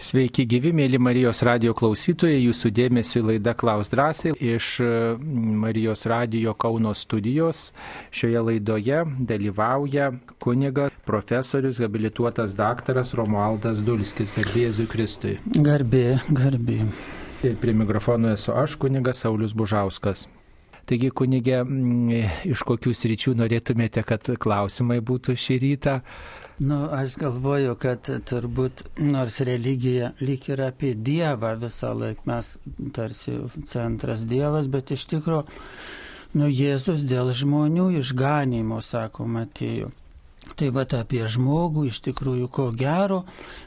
Sveiki gyvi, mėly Marijos radio klausytojai, jūsų dėmesio laida Klaus drąsiai iš Marijos radio Kauno studijos. Šioje laidoje dalyvauja kuniga profesorius, habilituotas daktaras Romualdas Dulskis, garbė Jėzui Kristui. Garbė, garbė. Ir prie mikrofono esu aš, kunigas Saulis Bužauskas. Taigi, kunigė, iš kokių sričių norėtumėte, kad klausimai būtų šį rytą? Nu, aš galvoju, kad turbūt nors religija lyg ir apie Dievą visą laiką mes tarsi centras Dievas, bet iš tikrųjų, nu, Jėzus dėl žmonių išganimo, sakoma, atėjo. Tai va apie žmogų iš tikrųjų ko gero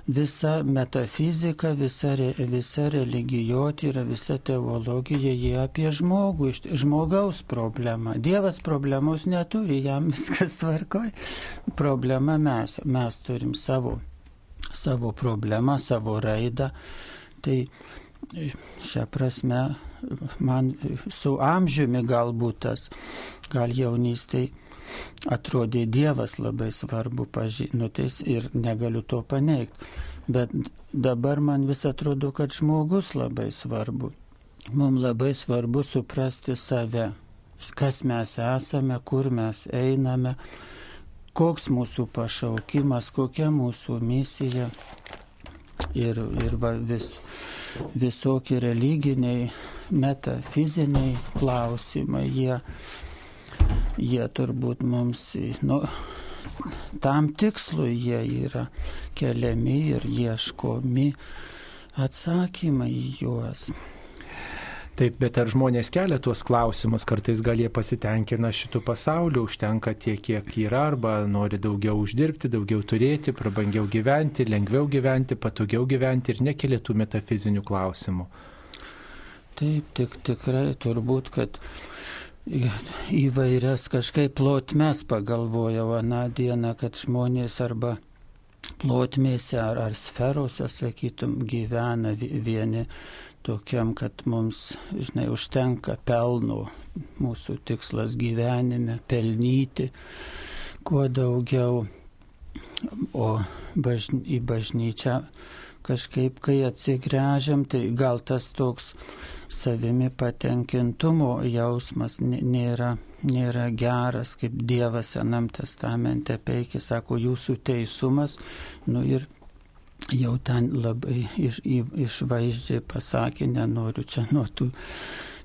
visa metafizika, visa, visa religijotyra, visa teologija jie apie žmogų, žmogaus problemą. Dievas problemos neturi, jam viskas tvarkoj. Problema mes, mes turim savo, savo problemą, savo raidą. Tai šią prasme man su amžiumi galbūt tas, gal jaunystėje atrodė Dievas labai svarbu pažinutis ir negaliu to paneigti. Bet dabar man vis atrodo, kad žmogus labai svarbu. Mums labai svarbu suprasti save, kas mes esame, kur mes einame, koks mūsų pašaukimas, kokia mūsų misija. Ir, ir va, vis, visokie religiniai, metafiziniai klausimai, jie jie turbūt mums, nu, tam tikslui jie yra keliami ir ieškomi atsakymai į juos. Taip, bet ar žmonės kelia tuos klausimus, kartais gal jie pasitenkina šitų pasaulių, užtenka tiek, kiek yra, arba nori daugiau uždirbti, daugiau turėti, prabangiau gyventi, lengviau gyventi, patogiau gyventi ir nekelia tų metafizinių klausimų. Taip, tik tikrai turbūt, kad įvairias kažkaip plotmes pagalvojau aną dieną, kad žmonės arba plotmėse ar, ar sferose, sakytum, gyvena vieni tokiam, kad mums, žinai, užtenka pelno, mūsų tikslas gyvenime pelnyti kuo daugiau, o bažny, į bažnyčią kažkaip, kai atsigręžiam, tai gal tas toks savimi patenkintumo jausmas nėra, nėra geras, kaip Dievas Senam testamente peikia, sako, jūsų teisumas, nu ir jau ten labai iš, išvaizdžiai pasakė, nenoriu čia nuo tų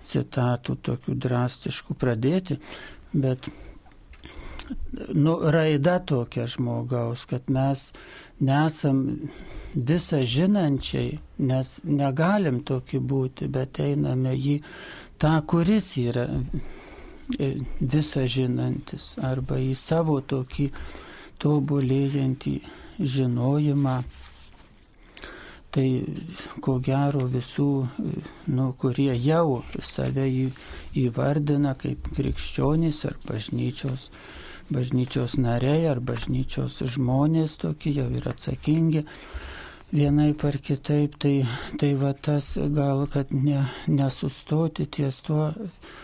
citatų tokių drastiškų pradėti, bet nu, raida tokia žmogaus, kad mes nesam visą žinančiai, nes negalim tokį būti, bet einame jį tą, kuris yra visą žinantis, arba į savo tokį tobulėjantį žinojimą. Tai ko gero visų, nu, kurie jau save įvardina kaip krikščionys ar bažnyčios bažnyčios nariai ar bažnyčios žmonės tokie jau yra atsakingi vienai par kitaip, tai, tai va tas gal, kad ne, nesustoti ties tuo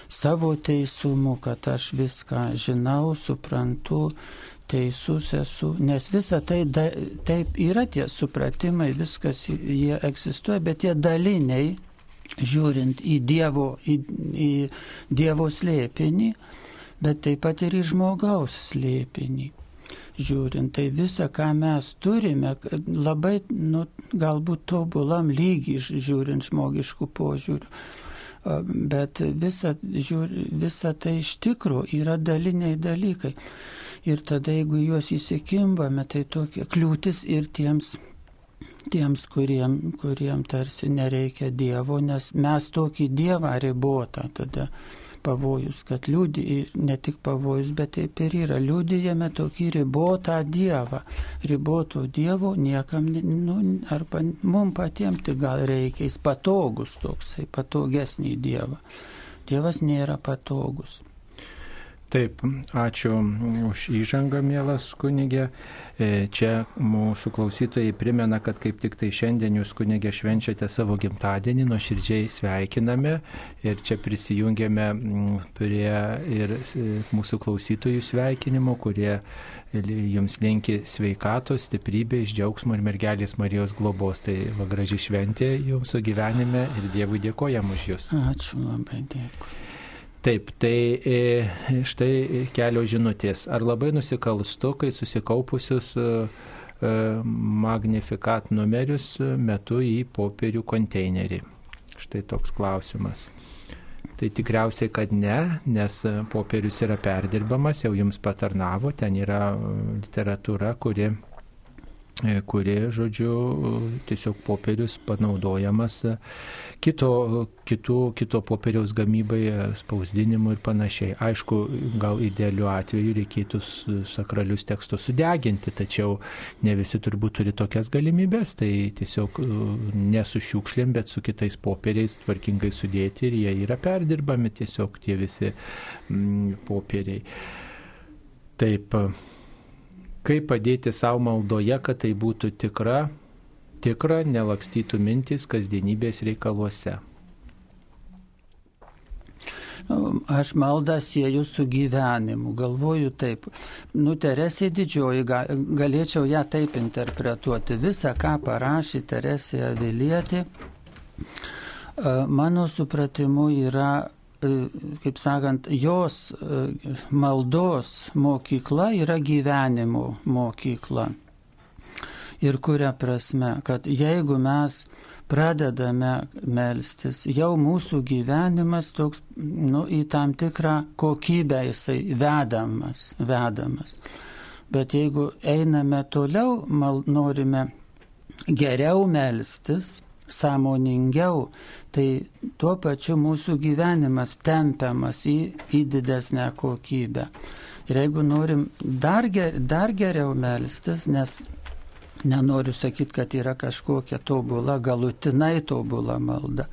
savo teisumu, kad aš viską žinau, suprantu, teisus esu, nes visa tai da, taip yra tie supratimai, viskas jie egzistuoja, bet tie daliniai, žiūrint į Dievo, į, į dievo slėpinį, bet taip pat ir į žmogaus slėpinį. Žiūrint, tai visa, ką mes turime, labai, nu, galbūt tobulam lygiai, žiūrint žmogiškų požiūrių, bet visa, žiūr, visa tai iš tikrųjų yra daliniai dalykai. Ir tada, jeigu juos įsikimbame, tai tokia kliūtis ir tiems tiems, kuriem, kuriem tarsi nereikia Dievo, nes mes tokį Dievą ribotą tada pavojus, kad liūdį, ne tik pavojus, bet taip ir yra, liūdėjame tokį ribotą Dievą. Riboto Dievo niekam, nu, arba mums patiems tik gal reikia, jis patogus toksai, patogesnį Dievą. Dievas nėra patogus. Taip, ačiū už įžangą, mielas kunigė. E, čia mūsų klausytojai primena, kad kaip tik tai šiandien jūs kunigė švenčiate savo gimtadienį, nuoširdžiai sveikiname ir čia prisijungiame prie ir mūsų klausytojų sveikinimo, kurie jums linki sveikatos, stiprybės, džiaugsmo ir mergelės Marijos globos. Tai va graži šventė jūsų gyvenime ir Dievui dėkojam už jūs. Ačiū labai, dėkui. Taip, tai e, štai kelios žinutės. Ar labai nusikalstu, kai susikaupusius e, e, magnifikat numerius metu į popierių konteinerį? Štai toks klausimas. Tai tikriausiai, kad ne, nes popierius yra perdirbamas, jau jums patarnavo, ten yra literatūra, kuri kurie, žodžiu, tiesiog popierius panaudojamas e, kito, kitų, kito popieriaus gamybai, e, spausdinimui ir panašiai. Aišku, gal idealiu atveju reikėtų sakralius tekstus sudeginti, tačiau ne visi turbūt turi tokias galimybės, tai tiesiog ne su šiukšlėm, bet su kitais popieriais tvarkingai sudėti ir jie yra perdirbami tiesiog tie visi mm, popieriai. Taip. Kaip padėti savo maldoje, kad tai būtų tikra, tikra, nelakstytų mintis kasdienybės reikaluose. Nu, aš maldą sieju su gyvenimu, galvoju taip. Nu, Teresė didžioji, galėčiau ją taip interpretuoti. Visą, ką parašė Teresė Vilietė, mano supratimu yra E, kaip sakant, jos e, maldos mokykla yra gyvenimo mokykla. Ir kuria prasme, kad jeigu mes pradedame melstis, jau mūsų gyvenimas toks, nu, į tam tikrą kokybę jisai vedamas, vedamas. Bet jeigu einame toliau, mal, norime geriau melstis, sąmoningiau, tai tuo pačiu mūsų gyvenimas tempiamas į, į didesnę kokybę. Ir jeigu norim dar, ger, dar geriau melstis, nes nenoriu sakyti, kad yra kažkokia tobula, galutinai tobula malda.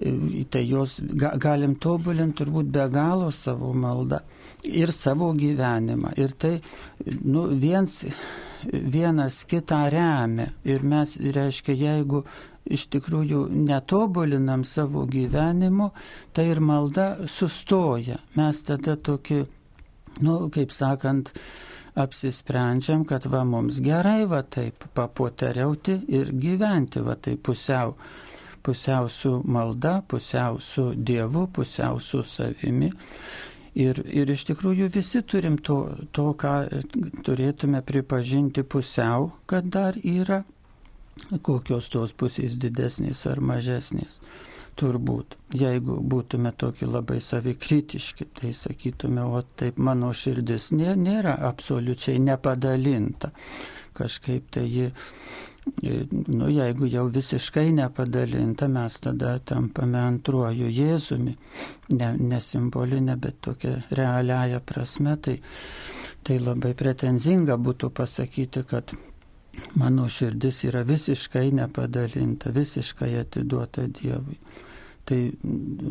Tai jos ga, galim tobulinti turbūt be galo savo maldą ir savo gyvenimą. Ir tai nu, viens vienas kitą remia. Ir mes, reiškia, jeigu iš tikrųjų netobulinam savo gyvenimo, tai ir malda sustoja. Mes tada tokį, nu, kaip sakant, apsisprendžiam, kad va mums gerai va taip papoteriauti ir gyventi va taip pusiau. Pusiau su malda, pusiau su Dievu, pusiau su savimi. Ir, ir iš tikrųjų visi turim to, to, ką turėtume pripažinti pusiau, kad dar yra, kokios tos pusės didesnės ar mažesnės. Turbūt, jeigu būtume tokie labai savikritiški, tai sakytume, o taip mano širdis nėra absoliučiai nepadalinta. Kažkaip tai ji nu, jeigu jau visiškai nepadalinta, mes tada tampame antruoju Jėzumi, ne, ne simbolinė, bet tokia realiaja prasme, tai, tai labai pretenzinga būtų pasakyti, kad mano širdis yra visiškai nepadalinta, visiškai atiduota Dievui. Tai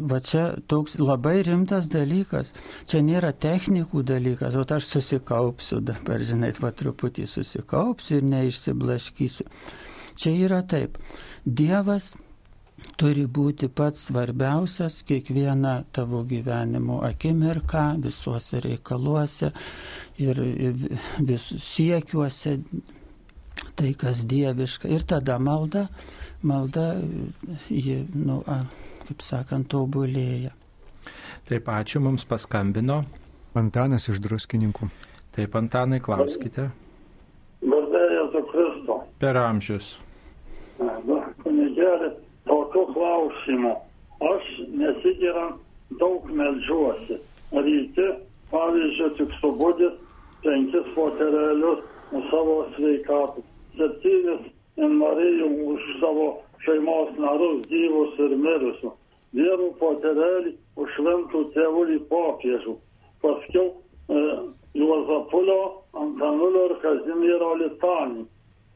va čia toks labai rimtas dalykas. Čia nėra technikų dalykas, o aš susikaupsiu dabar, žinai, va truputį susikaupsiu ir neišsiblaškysiu. Čia yra taip. Dievas turi būti pats svarbiausias kiekvieną tavo gyvenimo akimirką, visuose reikaluose ir vis siekiuose, tai kas dieviška. Ir tada malda, malda, ji, nu, a, kaip sakant, tobulėja. Taip, ačiū, mums paskambino. Antanas iš druskininkų. Taip, Antanai, klauskite. Garbėjus Kristo. Per amžius. Kunigėlė, tokiu klausimu. Aš nesigirant daug melžiuosi. Ryti, pavyzdžiui, tik subudęs penkis fotelėlius už savo sveikatą. Septynis norėjau už savo šeimos narus gyvus ir mirusius vienų poterelį už šventų tėvulį popiežių. Paskiau e, Juozapulio, Antanulio ir Kazimiero litanį.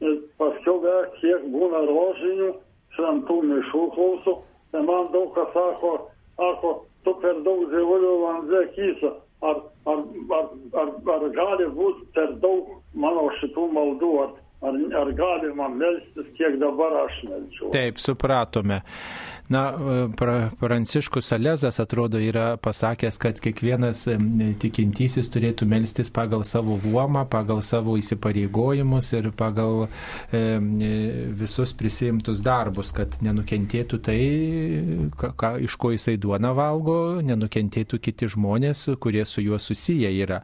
Ir paskiau vėl kiek būna rožinių, šventų mišų klausų. Tai man daug kas sako, sako, tu per daug dievulių vandė kysa. ar, ar, ar, ar, ar gali būti per daug mano šitų maldų, ar, ar, ar galima melstis, kiek dabar aš melčiu. Taip, supratome. Na, pra, Pranciškus Salezas atrodo yra pasakęs, kad kiekvienas tikintysis turėtų melstis pagal savo luomą, pagal savo įsipareigojimus ir pagal e, visus prisimtus darbus, kad nenukentėtų tai, ka, ka, iš ko jisai duona valgo, nenukentėtų kiti žmonės, kurie su juo susiję yra.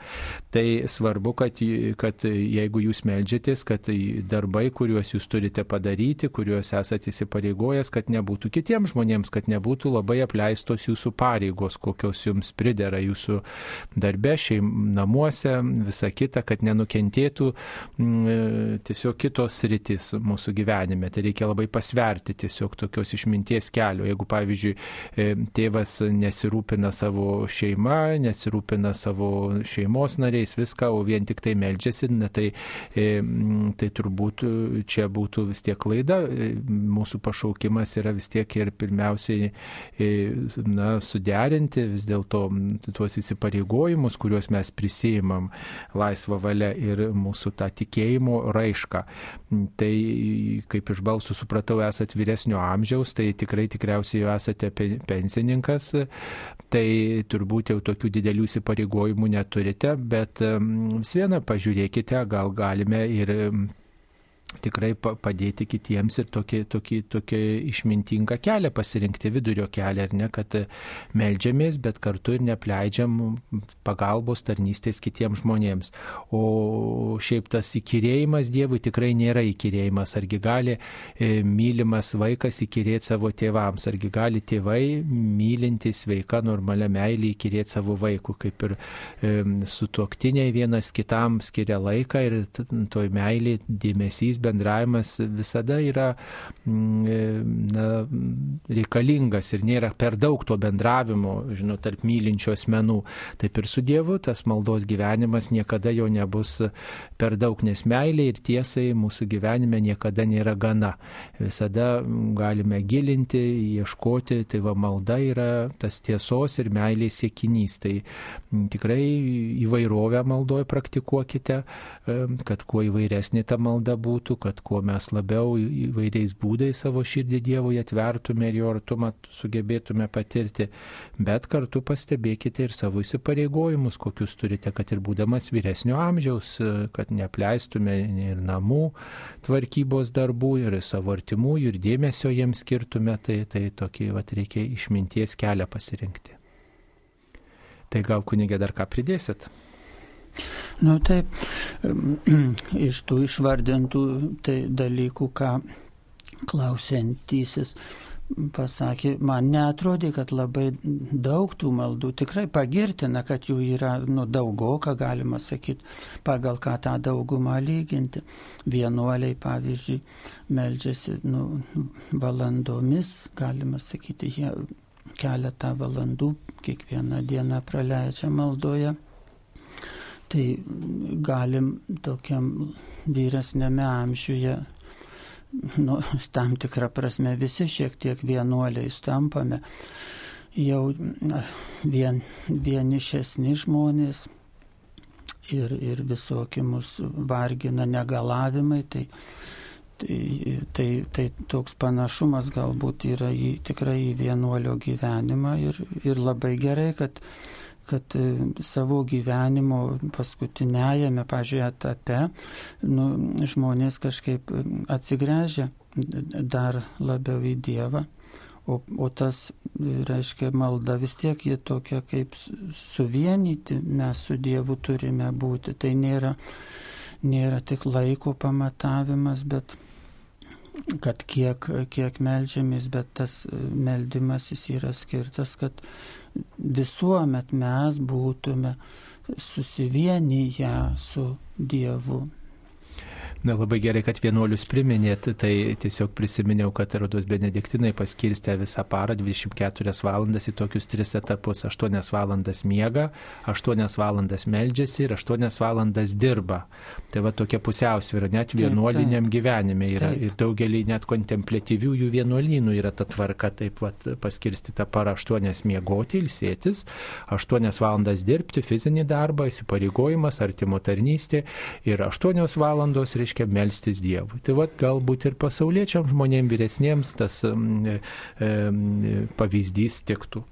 Tai svarbu, kad, kad jeigu jūs melžiatės, kad darbai, kuriuos jūs turite padaryti, kuriuos esate įsipareigojęs, kad nebūtų kitiems žmonėms, kad nebūtų labai apleistos jūsų pareigos, kokios jums pridera jūsų darbe, šeim, namuose, visa kita, kad nenukentėtų m, mm, tiesiog kitos rytis mūsų gyvenime. Tai reikia labai pasverti tiesiog tokios išminties kelio. Jeigu, pavyzdžiui, e, tėvas nesirūpina savo šeima, nesirūpina savo šeimos nariais, viską, o vien tik tai melžiasi, na, tai, e, tai turbūt čia būtų vis tiek klaida. E, mūsų pašaukimas yra vis tiek ir pirmiausiai e, na, suderinti vis dėlto tuos įsipareigojimus, kuriuos mes prisijimam laisvą valią ir mūsų tą tikėjimo raišką. Tai kaip iš balsų supratau, esate vyresnio amžiaus, tai tikrai tikriausiai jau esate pensininkas, tai turbūt jau tokių didelių įsipareigojimų neturite, bet vis viena pažiūrėkite, gal galime ir tikrai padėti kitiems ir tokį, tokį, tokį išmintingą kelią pasirinkti, vidurio kelią, ar ne, kad melžiamės, bet kartu ir nepleidžiam pagalbos tarnystės kitiems žmonėms. O šiaip tas įkyrėjimas Dievui tikrai nėra įkyrėjimas. Argi gali e, mylimas vaikas įkyrėti savo tėvams, argi gali tėvai mylinti sveika normalia meilė įkyrėti savo vaikų, kaip ir e, su tuoktiniai vienas kitam skiria laiką ir toj meilė dėmesys bendravimas visada yra mm, e, na, reikalingas ir nėra per daug to bendravimo, žinau, tarp mylinčių asmenų. Taip ir su Dievu tas maldos gyvenimas niekada jo nebus per daug, nes meilė ir tiesai mūsų gyvenime niekada nėra gana. Visada galime gilinti, ieškoti, tai va malda yra tas tiesos ir meilės siekinys. Tai tikrai įvairovę maldoje praktikuokite, kad kuo įvairesnė ta malda būtų būtų, kad kuo mes labiau įvairiais būdais savo širdį Dievui atvertume ir jo artumą sugebėtume patirti, bet kartu pastebėkite ir savo įsipareigojimus, kokius turite, kad ir būdamas vyresnio amžiaus, kad neapleistume ir namų tvarkybos darbų, ir savo artimųjų, ir dėmesio jiems skirtume, tai, tai tokį vat, reikia išminties kelią pasirinkti. Tai gal kunigė dar ką pridėsit? Nu taip, iš tų išvardintų tai dalykų, ką klausiantysis pasakė, man netrodė, kad labai daug tų maldų, tikrai pagirtina, kad jų yra nu, daugoka, galima sakyti, pagal ką tą daugumą lyginti. Vienuoliai, pavyzdžiui, meldžiasi nu, valandomis, galima sakyti, jie keletą valandų kiekvieną dieną praleidžia maldoje. Tai galim tokiam vyresnėme amžiuje, nu, tam tikrą prasme visi šiek tiek vienuoliais tampame, jau vien, vienišesni žmonės ir, ir visokie mus vargina negalavimai, tai, tai, tai, tai toks panašumas galbūt yra į, tikrai į vienuolio gyvenimą ir, ir labai gerai, kad kad e, savo gyvenimo paskutinėjame, pažiūrėjau, etape nu, žmonės kažkaip e, atsigręžia dar labiau į Dievą. O, o tas, e, reiškia, malda vis tiek jie tokia kaip suvienyti mes su Dievu turime būti. Tai nėra, nėra tik laiko pamatavimas, bet kad kiek, kiek melžiamės, bet tas meldimasis yra skirtas, kad visuomet mes būtume susivienyje su Dievu. Na labai gerai, kad vienuolius priminėt, tai tiesiog prisiminiau, kad Rodos Benediktinai paskirstė visą parą 24 valandas į tokius tris etapus. 8 valandas miega, 8 valandas meldžiasi ir 8 valandas dirba. Tai va tokia pusiausvyrą net vienuoliniam taip, taip. gyvenime yra. Taip. Ir daugelį net kontemplatyviųjų vienuolynų yra ta tvarka taip va paskirstyta para 8 miegoti, ilsėtis, 8 valandas dirbti, fizinį darbą, įsipareigojimas, artimo tarnystė ir 8 valandos, reiškia, reiškia melstis Dievui. Tai vad galbūt ir pasauliečiam žmonėms vyresniems tas e, e, pavyzdys tiktų.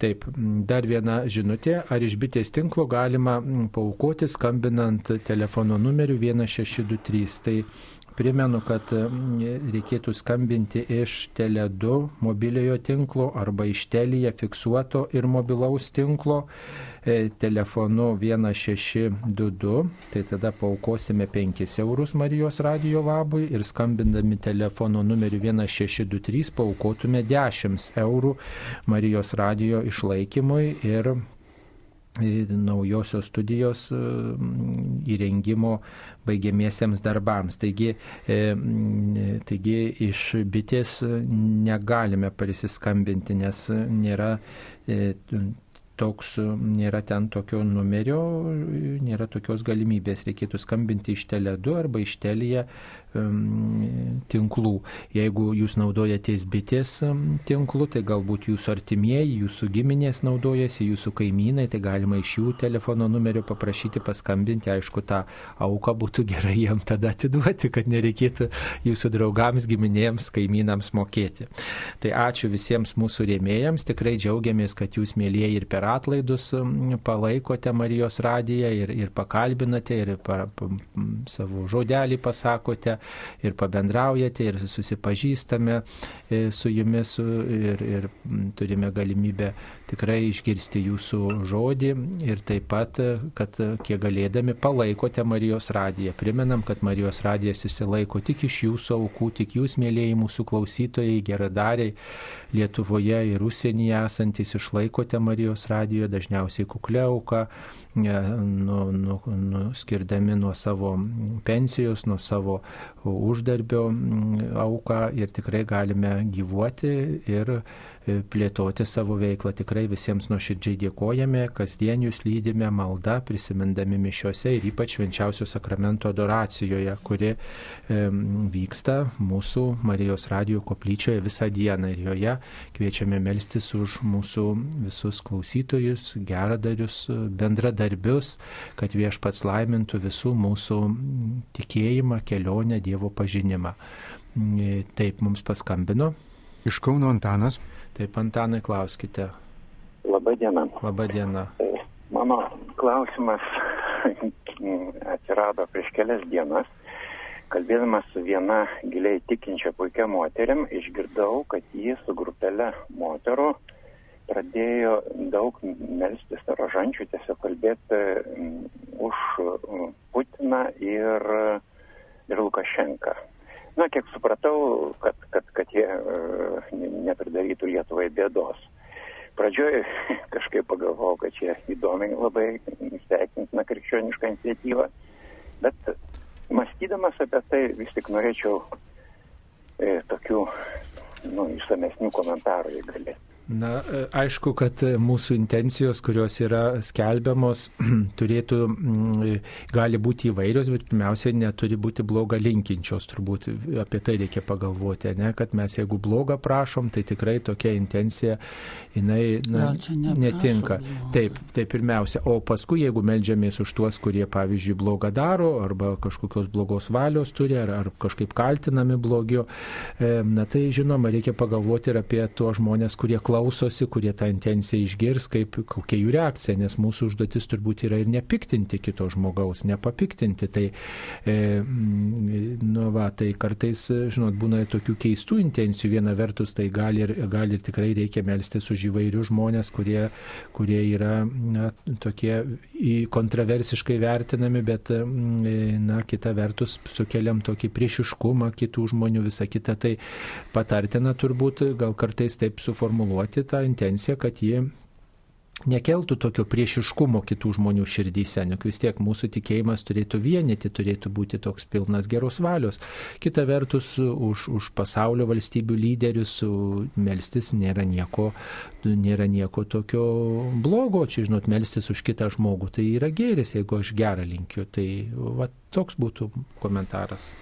Taip, dar viena žinutė, ar iš bitės tinklo galima paukoti skambinant telefono numeriu 1623. Tai Primenu, kad reikėtų skambinti iš Tele2 mobiliojo tinklo arba iš Telija fiksuoto ir mobilaus tinklo e, telefonu 1622. Tai tada paukosime 5 eurus Marijos radio labui ir skambindami telefono numeriu 1623 paukotume 10 eurų Marijos radio išlaikymui ir naujosios studijos e, įrengimo baigiamiesiems darbams. Taigi, e, taigi iš bitės negalime prisiskambinti, nes nėra e, toks, nėra ten tokio numerio, nėra tokios galimybės. Reikėtų skambinti iš Tele2 arba iš Telija tinklų. Jeigu jūs naudojatės bitės tinklu, tai galbūt jūsų artimieji, jūsų giminės naudojasi, jūsų kaimynai, tai galima iš jų telefono numerio paprašyti paskambinti. Aišku, tą auką būtų gerai jam tada atiduoti, kad nereikėtų jūsų draugams, giminėms, kaimynams mokėti. Tai ačiū visiems mūsų rėmėjams, tikrai džiaugiamės, kad jūs mėlyje ir per atlaidus palaikote Marijos radiją ir, ir pakalbinate ir pa, savo žodelį pasakote ir pabendraujate, ir susipažįstame e, su jumis ir, ir turime galimybę tikrai išgirsti jūsų žodį ir taip pat, kad kiek galėdami palaikote Marijos radiją. Primenam, kad Marijos radijas įsilaiko tik iš jūsų aukų, tik jūs, mėlyjei mūsų klausytojai, geradariai Lietuvoje ir užsienyje esantis išlaikote Marijos radijo, dažniausiai kukliauką, nu, nu, nu, skirdami nuo savo pensijos, nuo savo uždarbio auką ir tikrai galime gyvuoti ir E, plėtoti savo veiklą. Tikrai visiems nuoširdžiai dėkojame, kasdien jūs lydime maldą, prisimindami mišiuose ir ypač švenčiausio sakramento adoracijoje, kuri e, vyksta mūsų Marijos radio koplyčioje visą dieną ir joje kviečiame melstis už mūsų visus klausytojus, geradarius, bendradarbius, kad viešpats laimintų visų mūsų tikėjimą, kelionę, Dievo pažinimą. E, taip mums paskambino. Iš Kauno Antanas. Taip, Antanai, klauskite. Labą dieną. Labą dieną. Mano klausimas atsirado prieš kelias dienas. Kalbėdamas su viena giliai tikinčia puikia moterim, išgirdau, kad jie su grupelė moterų pradėjo daug melstis rožančių, tiesiog kalbėti mm, už mm, Putiną ir, ir Lukašenką. Na, kiek supratau, kad, kad, kad jie uh, nepridarytų Lietuvai bėdos. Pradžioje kažkaip pagalvojau, kad čia įdomi labai sveikintina krikščioniška iniciatyva, bet mąstydamas apie tai vis tik norėčiau e, tokių nu, išsamesnių komentarų, jei galėtų. Na, e, aišku, kad mūsų intencijos, kurios yra skelbiamos, turėtų, mm, gali būti įvairios, bet pirmiausia, neturi būti bloga linkinčios, turbūt apie tai reikia pagalvoti, ne, kad mes jeigu blogą prašom, tai tikrai tokia intencija, jinai na, netinka. Bloga. Taip, tai pirmiausia, o paskui, jeigu melžiamės už tuos, kurie, pavyzdžiui, blogą daro, arba kažkokios blogos valios turi, ar, ar kažkaip kaltinami blogio, e, na tai žinoma, reikia pagalvoti ir apie tuos žmonės, kurie klauso klausosi, kurie tą intenciją išgirs, kaip, kokia jų reakcija, nes mūsų užduotis turbūt yra ir nepiktinti kito žmogaus, nepapiktinti. Tai, e, nu, va, tai kartais, žinot, būna tokių keistų intencijų. Viena vertus, tai gali ir, gali ir tikrai reikia melstis už įvairius žmonės, kurie, kurie yra na, tokie kontroversiškai vertinami, bet, na, kita vertus, sukeliam tokį priešiškumą kitų žmonių, visą kitą. Tai patartina turbūt gal kartais taip suformuluoti tą intenciją, kad ji nekeltų tokio priešiškumo kitų žmonių širdyse, nek vis tiek mūsų tikėjimas turėtų vienyti, turėtų būti toks pilnas geros valios. Kita vertus, už, už pasaulio valstybių lyderius melstis nėra nieko, nėra nieko tokio blogo, čia žinot, melstis už kitą žmogų, tai yra gėris, jeigu aš gerą linkiu. Tai va, toks būtų komentaras.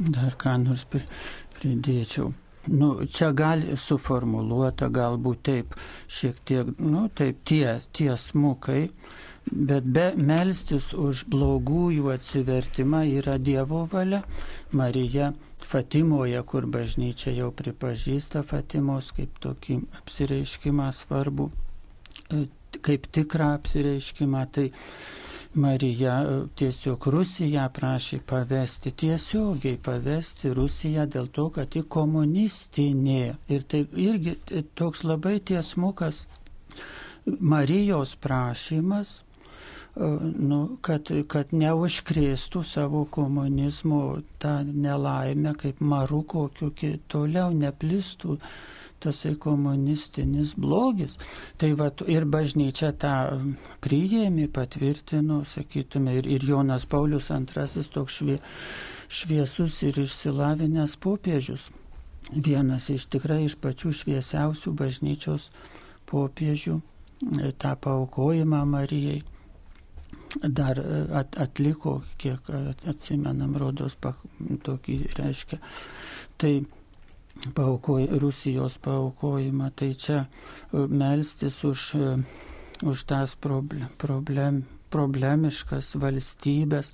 Dar ką nors pridėčiau. Nu, čia gali suformuluota galbūt taip, šiek tiek, nu, taip ties, tiesmukai, bet be melstis už blogųjų atsivertimą yra Dievo valia. Marija Fatimoje, kur bažnyčia jau pripažįsta Fatimos kaip tokį apsireiškimą svarbu, e, kaip tikrą apsireiškimą, tai Marija e, tiesiog Rusiją prašė pavesti, tiesiogiai pavesti Rusiją dėl to, kad ji komunistinė. Ir tai irgi e, toks labai tiesmukas Marijos prašymas, e, nu, kad, kad neužkrėstų savo komunizmo tą nelaimę, kaip marų kokiu toliau neplistų tasai komunistinis blogis. Tai va, ir bažnyčia tą priėmė, patvirtino, sakytume, ir, ir Jonas Paulius II toks švie, šviesus ir išsilavinęs popiežius. Vienas iš tikrai iš pačių šviesiausių bažnyčios popiežių e, tą paukojimą Marijai dar e, at, atliko, kiek atsimenam, rodos tokį reiškia. Tai paukoj, Rusijos paukojimą. Tai čia e, melstis už, e, už tas problem, problem, problemiškas valstybės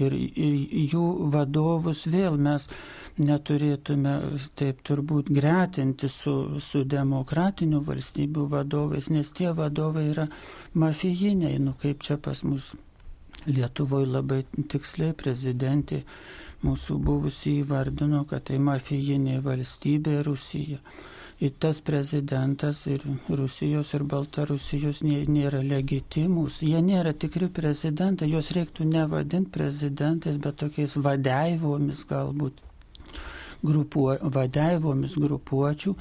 ir, ir jų vadovus vėl mes neturėtume taip turbūt gretinti su, su demokratinių valstybių vadovais, nes tie vadovai yra mafijiniai, nu kaip čia pas mus Lietuvoje labai tiksliai prezidentė mūsų buvusi įvardino, kad tai mafijinė valstybė Rusija. Ir tas prezidentas ir Rusijos ir Baltarusijos nėra legitimus, jie nėra tikri prezidentai, juos reiktų nevadinti prezidentais, bet tokiais vadeivomis galbūt, grupuo, vadeivomis grupuočių,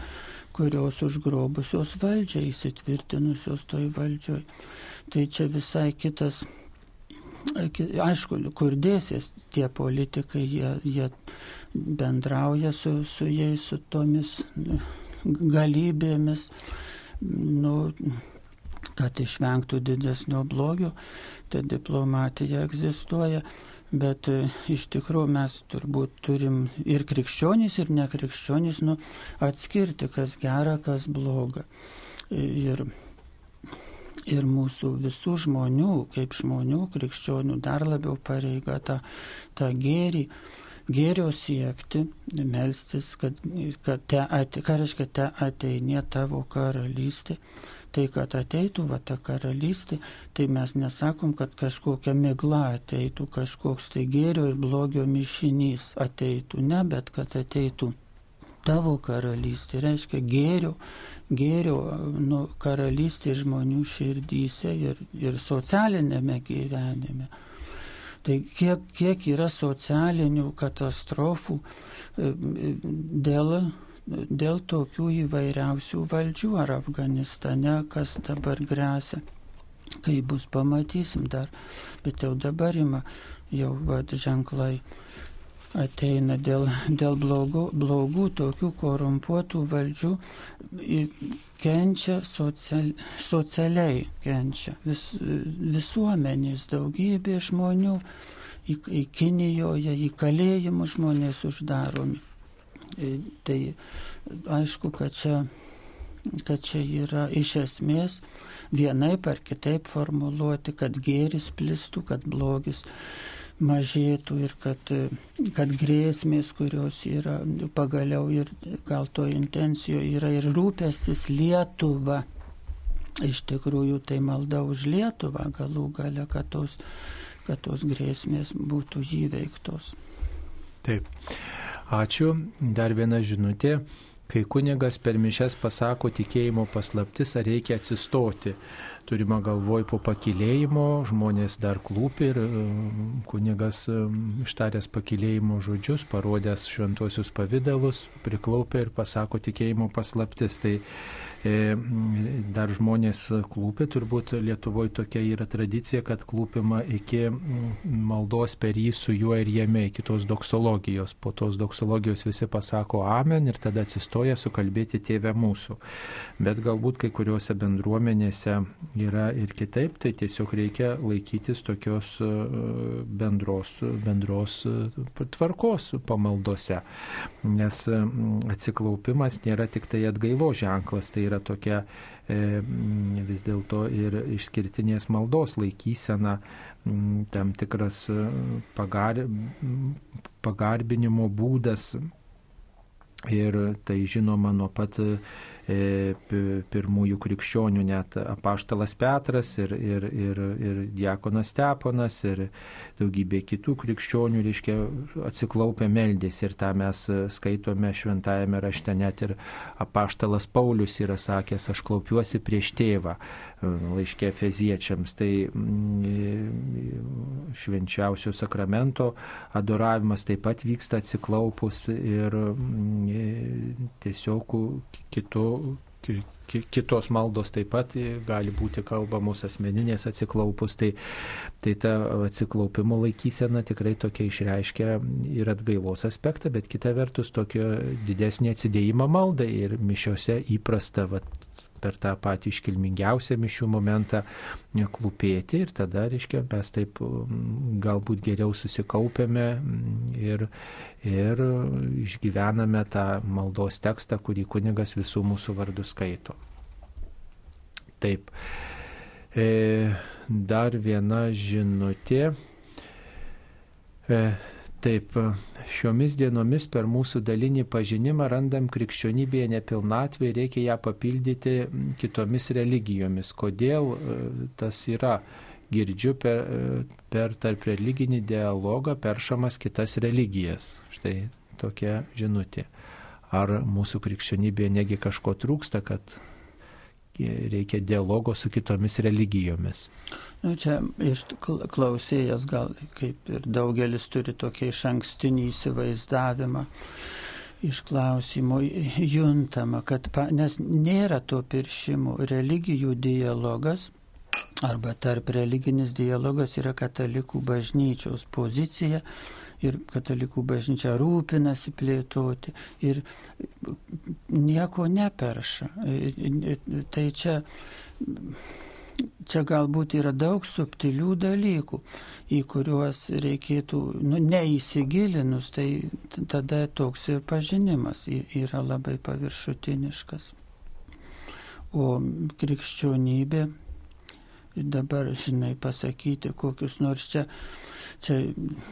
kurios užgrobusios valdžią įsitvirtinusios toj valdžioj. Tai čia visai kitas aišku, kur dėsis tie politikai, jie, jie bendrauja su, su jais, su tomis galybėmis, nu, kad išvengtų didesnio blogio, tai diplomatija egzistuoja, bet e, iš tikrųjų mes turbūt turim ir krikščionys, ir nekrikščionys nu, atskirti, kas gera, kas bloga. Ir ir mūsų visų žmonių, kaip žmonių, krikščionių, dar labiau pareiga tą, tą gėrį, gėrio siekti, melstis, kad, kad te, ate, ką reiškia, te ateinė tavo karalystė. Tai, kad ateitų va ta karalystė, tai mes nesakom, kad kažkokia migla ateitų, kažkoks tai gėrio ir blogio mišinys ateitų, ne, bet kad ateitų tavo karalystė, reiškia gėrio, gėrio nu, karalystė žmonių širdyse ir, ir socialinėme gyvenime. Tai kiek, kiek yra socialinių katastrofų e, dėl, dėl tokių įvairiausių valdžių ar Afganistane, kas dabar grėsia. Kai bus, pamatysim dar, bet jau dabar ima jau vad ženklai ateina dėl, dėl blogų, blogų tokių korumpuotų valdžių, kenčia social, socialiai, kenčia vis, visuomenės daugybė žmonių, į, į Kinijoje, į kalėjimus žmonės uždaromi. Tai aišku, kad čia, kad čia yra iš esmės vienaip ar kitaip formuluoti, kad gėris plistų, kad blogis mažėtų ir kad, kad grėsmės, kurios yra pagaliau ir gal to intencijoje yra ir rūpestis Lietuva. Iš tikrųjų tai malda už Lietuvą galų gale, kad tos, kad tos grėsmės būtų įveiktos. Taip. Ačiū. Dar viena žinutė. Kai kunigas per mišes pasako tikėjimo paslaptis, ar reikia atsistoti turima galvoj po pakilėjimo, žmonės dar klūpi ir um, kunigas um, ištaręs pakilėjimo žodžius, parodęs šventosius pavydalus, priklaupia ir pasako tikėjimo paslaptis. Tai e, dar žmonės klūpė, turbūt Lietuvoje tokia yra tradicija, kad klūpima iki maldos per jį su juo ir jame, iki tos doksologijos. Po tos doksologijos visi pasako amen ir tada atsistoja sukalbėti tėvę mūsų. Bet galbūt kai kuriuose bendruomenėse yra ir kitaip, tai tiesiog reikia laikytis tokios e, bendros, bendros e, tvarkos pamaldose. Nes atsiklaupimas nėra tik tai atgailo ženklas, tai yra tokia e, vis dėlto ir išskirtinės maldos laikysena, tam tikras pagar, pagarbinimo būdas. Ir tai žinoma nuo pat E, pirmųjų krikščionių, net apaštalas Petras ir, ir, ir, ir Diekonas Steponas ir daugybė kitų krikščionių, reiškia, atsiklaupę meldės ir tą mes skaitome šventajame rašte, net ir apaštalas Paulius yra sakęs, aš klaupiuosi prieš tėvą laiškė feziečiams. Tai mm, švenčiausio sakramento adoravimas taip pat vyksta atsiklaupus ir mm, tiesiog kitų kitos maldos taip pat gali būti kalbamos asmeninės atsiklaupus, tai, tai ta atsiklaupimo laikysena tikrai tokia išreiškia ir atgailos aspektą, bet kita vertus tokio didesnį atsidėjimą maldai ir mišiose įprasta vat, per tą patį iškilmingiausią mišių momentą klūpėti ir tada, reiškia, mes taip mm, galbūt geriau susikaupiame mm, ir, ir išgyvename tą maldos tekstą, kurį kunigas visų mūsų vardų skaito. Taip. E, dar viena žinutė. E, Taip, šiomis dienomis per mūsų dalinį pažinimą randam krikščionybėje nepilnatvę ir reikia ją papildyti kitomis religijomis. Kodėl e, tas yra? Girdžiu per, e, per tarp religinį dialogą peršamas kitas religijas. Štai tokia žinutė. Ar mūsų krikščionybėje negi kažko trūksta, kad reikia dialogo su kitomis religijomis. Nu, čia iš klausėjas gal kaip ir daugelis turi tokį iš ankstinį įsivaizdavimą. Iš klausimų juntama, kad, pa, nes nėra to piršimų, religijų dialogas arba tarp religinis dialogas yra katalikų bažnyčios pozicija ir katalikų bažnyčia rūpinasi plėtoti ir nieko neperša. Tai čia, čia galbūt yra daug subtilių dalykų, į kuriuos reikėtų, nu, neįsigilinus, tai tada toks ir pažinimas yra labai paviršutiniškas. O krikščionybė dabar, žinai, pasakyti kokius nors čia Čia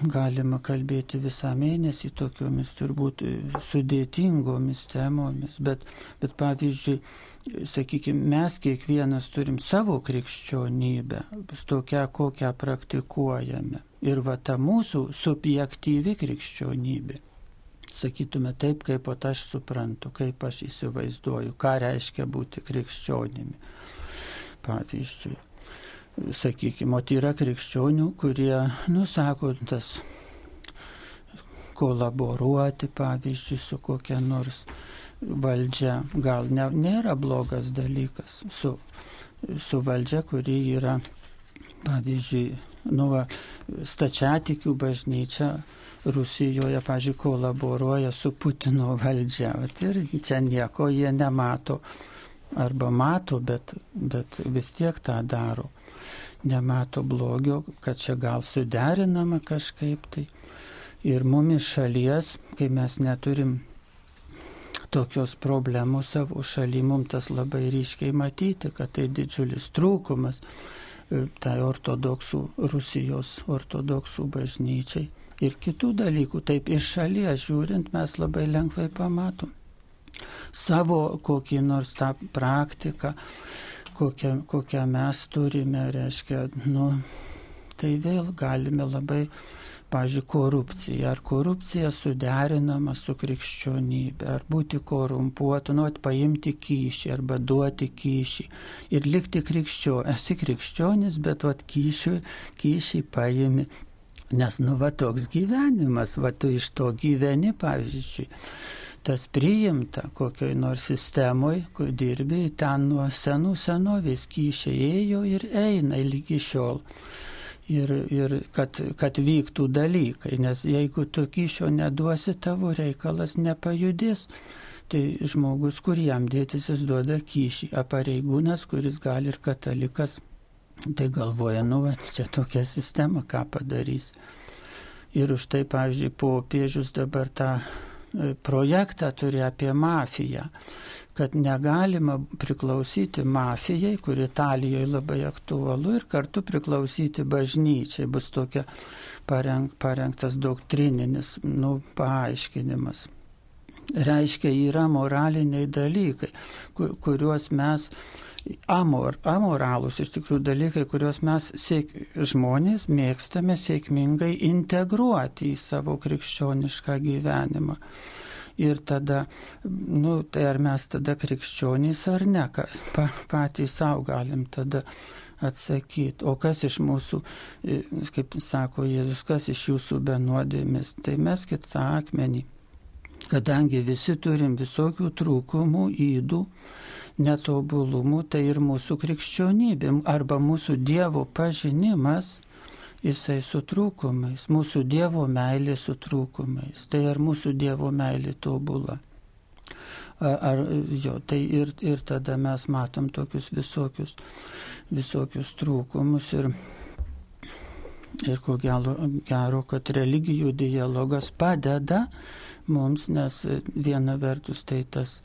galima kalbėti visą mėnesį tokiomis turbūt sudėtingomis temomis, bet, bet pavyzdžiui, sakykime, mes kiekvienas turim savo krikščionybę, tokią, kokią praktikuojame. Ir va ta mūsų subjektyvi krikščionybė sakytume taip, kaip aš suprantu, kaip aš įsivaizduoju, ką reiškia būti krikščionimi. Pavyzdžiui, sakykime, o tai yra krikščionių, kurie, nusako, tas kolaboruoti, pavyzdžiui, su kokia nors valdžia, gal ne, nėra blogas dalykas su, su valdžia, kuri yra, pavyzdžiui, nu, va, stačiatikių bažnyčia Rusijoje, pavyzdžiui, kolaboruoja su Putino valdžia. Vat ir čia nieko jie nemato arba mato, bet, bet vis tiek tą daro nemato blogio, kad čia gal suderinama kažkaip tai. Ir mumis šalies, kai mes neturim tokios problemos savo šaly, mums tas labai ryškiai matyti, kad tai didžiulis trūkumas e, tai ortodoksų, Rusijos ortodoksų bažnyčiai ir kitų dalykų. Taip iš šalies žiūrint mes labai lengvai pamatom savo kokį nors tą praktiką, kokią, kokią mes turime, reiškia, nu, tai vėl galime labai, pažiūrėjau, korupcija. Ar korupcija suderinama su krikščionybė, ar būti korumpuotu, nu, paimti kyšį arba duoti kyšį ir likti krikščionis. Esi krikščionis, bet vat kyšį, kyšį paimi. Nes, nu, va toks gyvenimas, va tu iš to gyveni, pavyzdžiui tas priimta kokioj nors sistemoje, kur dirbi, ten nuo senų senovės kyšiai ėjo ir eina lygi šiol. Ir, ir kad, kad vyktų dalykai, nes jeigu tu kyšio neduosi, tavo reikalas nepajudės. Tai žmogus, kur jam dėtis, jis duoda kyšį, a pareigūnas, kuris gali ir katalikas, tai galvoja, nu, va, čia tokia sistema, ką padarys. Ir už tai, pavyzdžiui, popiežius dabar tą projektą turi apie mafiją, kad negalima priklausyti mafijai, kur Italijoje labai aktualu, ir kartu priklausyti bažnyčiai. Bus tokia pareng, parengtas doktrininis nu, paaiškinimas. Reiškia, yra moraliniai dalykai, kuriuos mes amor, amoralūs iš tikrųjų dalykai, kuriuos mes siek, žmonės mėgstame sėkmingai integruoti į savo krikščionišką gyvenimą. Ir tada, nu, tai ar mes tada krikščionys ar ne, pa, patys savo galim tada atsakyti. O kas iš mūsų, kaip sako Jėzus, kas iš jūsų benuodėmis, tai mes kitą akmenį. Kadangi visi turim visokių trūkumų, įdų, netobulumų, tai ir mūsų krikščionybė arba mūsų Dievo pažinimas, jisai su trūkumais, mūsų Dievo meilė su trūkumais. Tai ar mūsų Dievo meilė tobula? Ar, ar jo, tai ir, ir tada mes matom tokius visokius, visokius trūkumus ir, ir ko gero, gero, kad religijų dialogas padeda mums, nes viena vertus tai tas,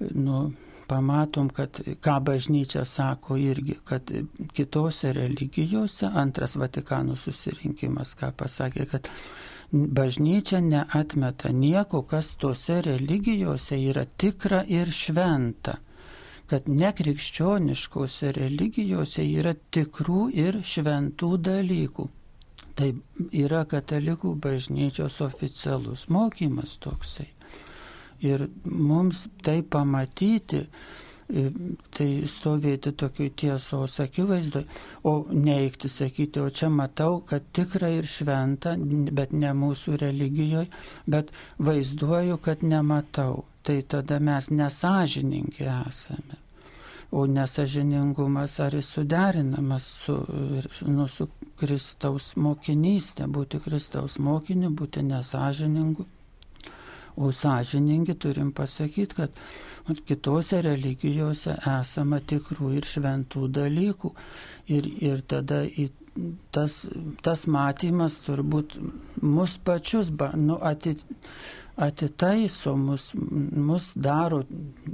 nu, pamatom, kad ką bažnyčia sako irgi, kad kitose religijose antras Vatikanų susirinkimas, ką pasakė, kad bažnyčia neatmeta nieko, kas tose religijose yra tikra ir šventa kad nekrikščioniškose religijose yra tikrų ir šventų dalykų. Tai yra katalikų bažnyčios oficialus mokymas toksai. Ir mums tai pamatyti, e, tai stovėti tokiu tiesos akivaizdoj, o neikti sakyti, o čia matau, kad tikra ir šventa, bet ne mūsų religijoje, bet vaizduoju, kad nematau. Tai tada mes nesažininkai esame. O nesažiningumas ar jis suderinamas su, nu, su Kristaus mokinystė, būti Kristaus mokiniu, būti nesažiningu O sąžiningi turim pasakyti, kad kitose religijose esama tikrų ir šventų dalykų. Ir, ir tada tas, tas matymas turbūt mus pačius nu, atit, atitaiso, mus, mus daro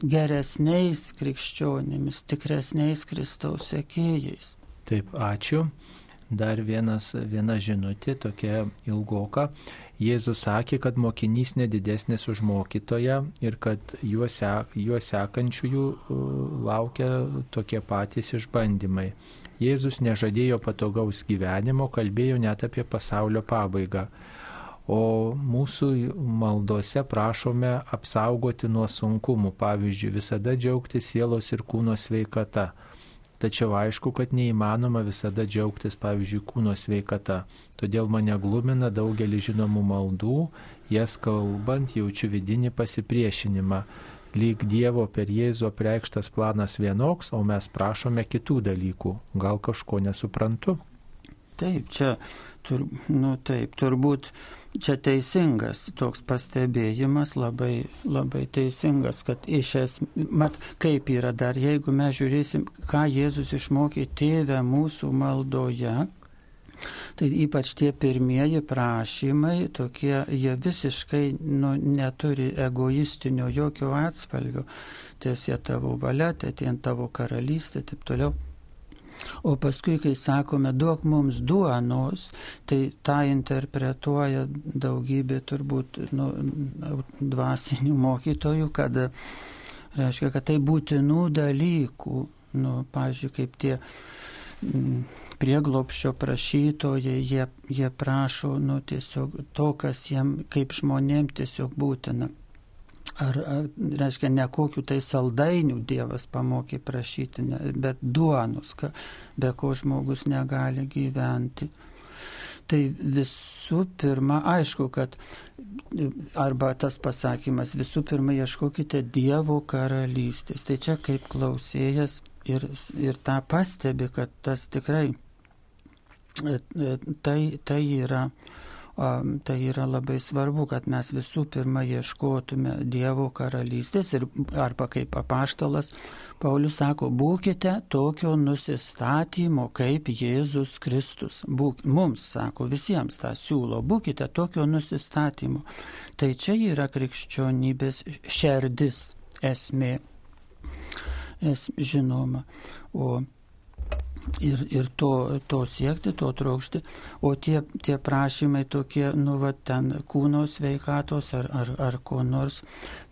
geresniais krikščionimis, tikresniais Kristaus sekėjais. Taip, ačiū. Dar vienas, viena žinutė, tokia ilgoka. Jėzus sakė, kad mokinys nedidesnis už mokytoją ir kad juos, juos sekančiųjų laukia tokie patys išbandymai. Jėzus nežadėjo patogaus gyvenimo, kalbėjo net apie pasaulio pabaigą. O mūsų maldose prašome apsaugoti nuo sunkumų, pavyzdžiui, visada džiaugtis sielos ir kūno sveikata Tačiau aišku, kad neįmanoma visada džiaugtis, pavyzdžiui, kūno sveikata. Todėl mane glumina daugelį žinomų maldų, jas kalbant jaučiu vidinį pasipriešinimą. Lyg Dievo per Jėzų preikštas planas vienoks, o mes prašome kitų dalykų. Gal kažko nesuprantu? Taip, čia, tur, nu, taip, turbūt čia teisingas toks pastebėjimas, labai, labai teisingas, kad iš esmės, mat, kaip yra dar, jeigu mes žiūrėsim, ką Jėzus išmokė tėvę mūsų maldoje, Tai ypač tie pirmieji prašymai, tokie, jie visiškai nu, neturi egoistinio jokio atspalvio. Tiesie tavo valia, tien tavo karalystė, taip toliau. O paskui, kai sakome, duok mums duonos, tai tą interpretuoja daugybė turbūt nu, dvasinių mokytojų, kad reiškia, kad tai būtinų dalykų, nu, pavyzdžiui, kaip tie mm, prieglopščio prašytojai, jie, jie prašo nu, tiesiog to, kas jiem kaip žmonėm tiesiog būtina. Ar, ar reiškia, ne kokiu tai saldainių Dievas pamokė prašyti, ne, bet duonus, ka, be ko žmogus negali gyventi. Tai visų pirma, aišku, kad arba tas pasakymas, visų pirma, ieškokite Dievo karalystės. Tai čia kaip klausėjas ir, ir tą pastebi, kad tas tikrai tai, tai yra tai yra labai svarbu, kad mes visų pirma ieškotume Dievo karalystės ir arba kaip apaštalas Paulius sako, būkite tokio nusistatymo kaip Jėzus Kristus. Būk, mums, sako, visiems tą siūlo, būkite tokio nusistatymo. Tai čia yra krikščionybės šerdis, esmė. Es, žinoma. O ir, ir to, to siekti, to trokšti, o tie, tie prašymai tokie, nu, va, ten kūno sveikatos ar, ar, ar ko nors,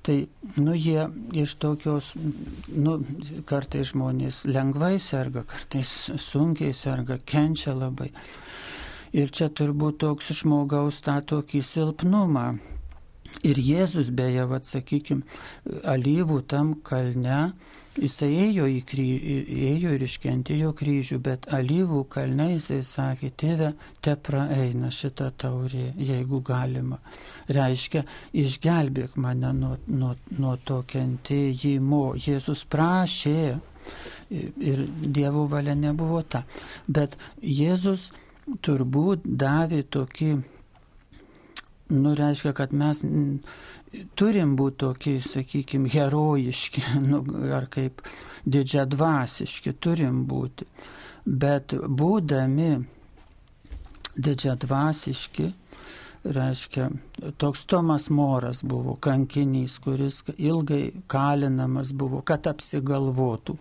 tai, nu, jie iš tokios, nu, kartais žmonės lengvai serga, kartais sunkiai serga, kenčia labai. Ir čia turbūt toks žmogaus tą tokį silpnumą. Ir Jėzus beje, vad sakykime, alyvų tam kalne, Jisai ėjo, į kry, ėjo ir iškentėjo kryžių, bet alyvų kalne jisai sakė, tėve, te praeina šitą taurę, jeigu galima. Reiškia, išgelbėk mane nuo, nuo, nuo to kentėjimo. Jėzus prašė ir Dievo valia nebuvo ta. Bet Jėzus turbūt davė tokį, nu reiškia, kad mes turim būti tokie, sakykime, herojiški, nu, ar kaip didžiadvasiški, turim būti. Bet būdami didžiadvasiški, reiškia, toks Tomas Moras buvo kankinys, kuris ilgai kalinamas buvo, kad apsigalvotų.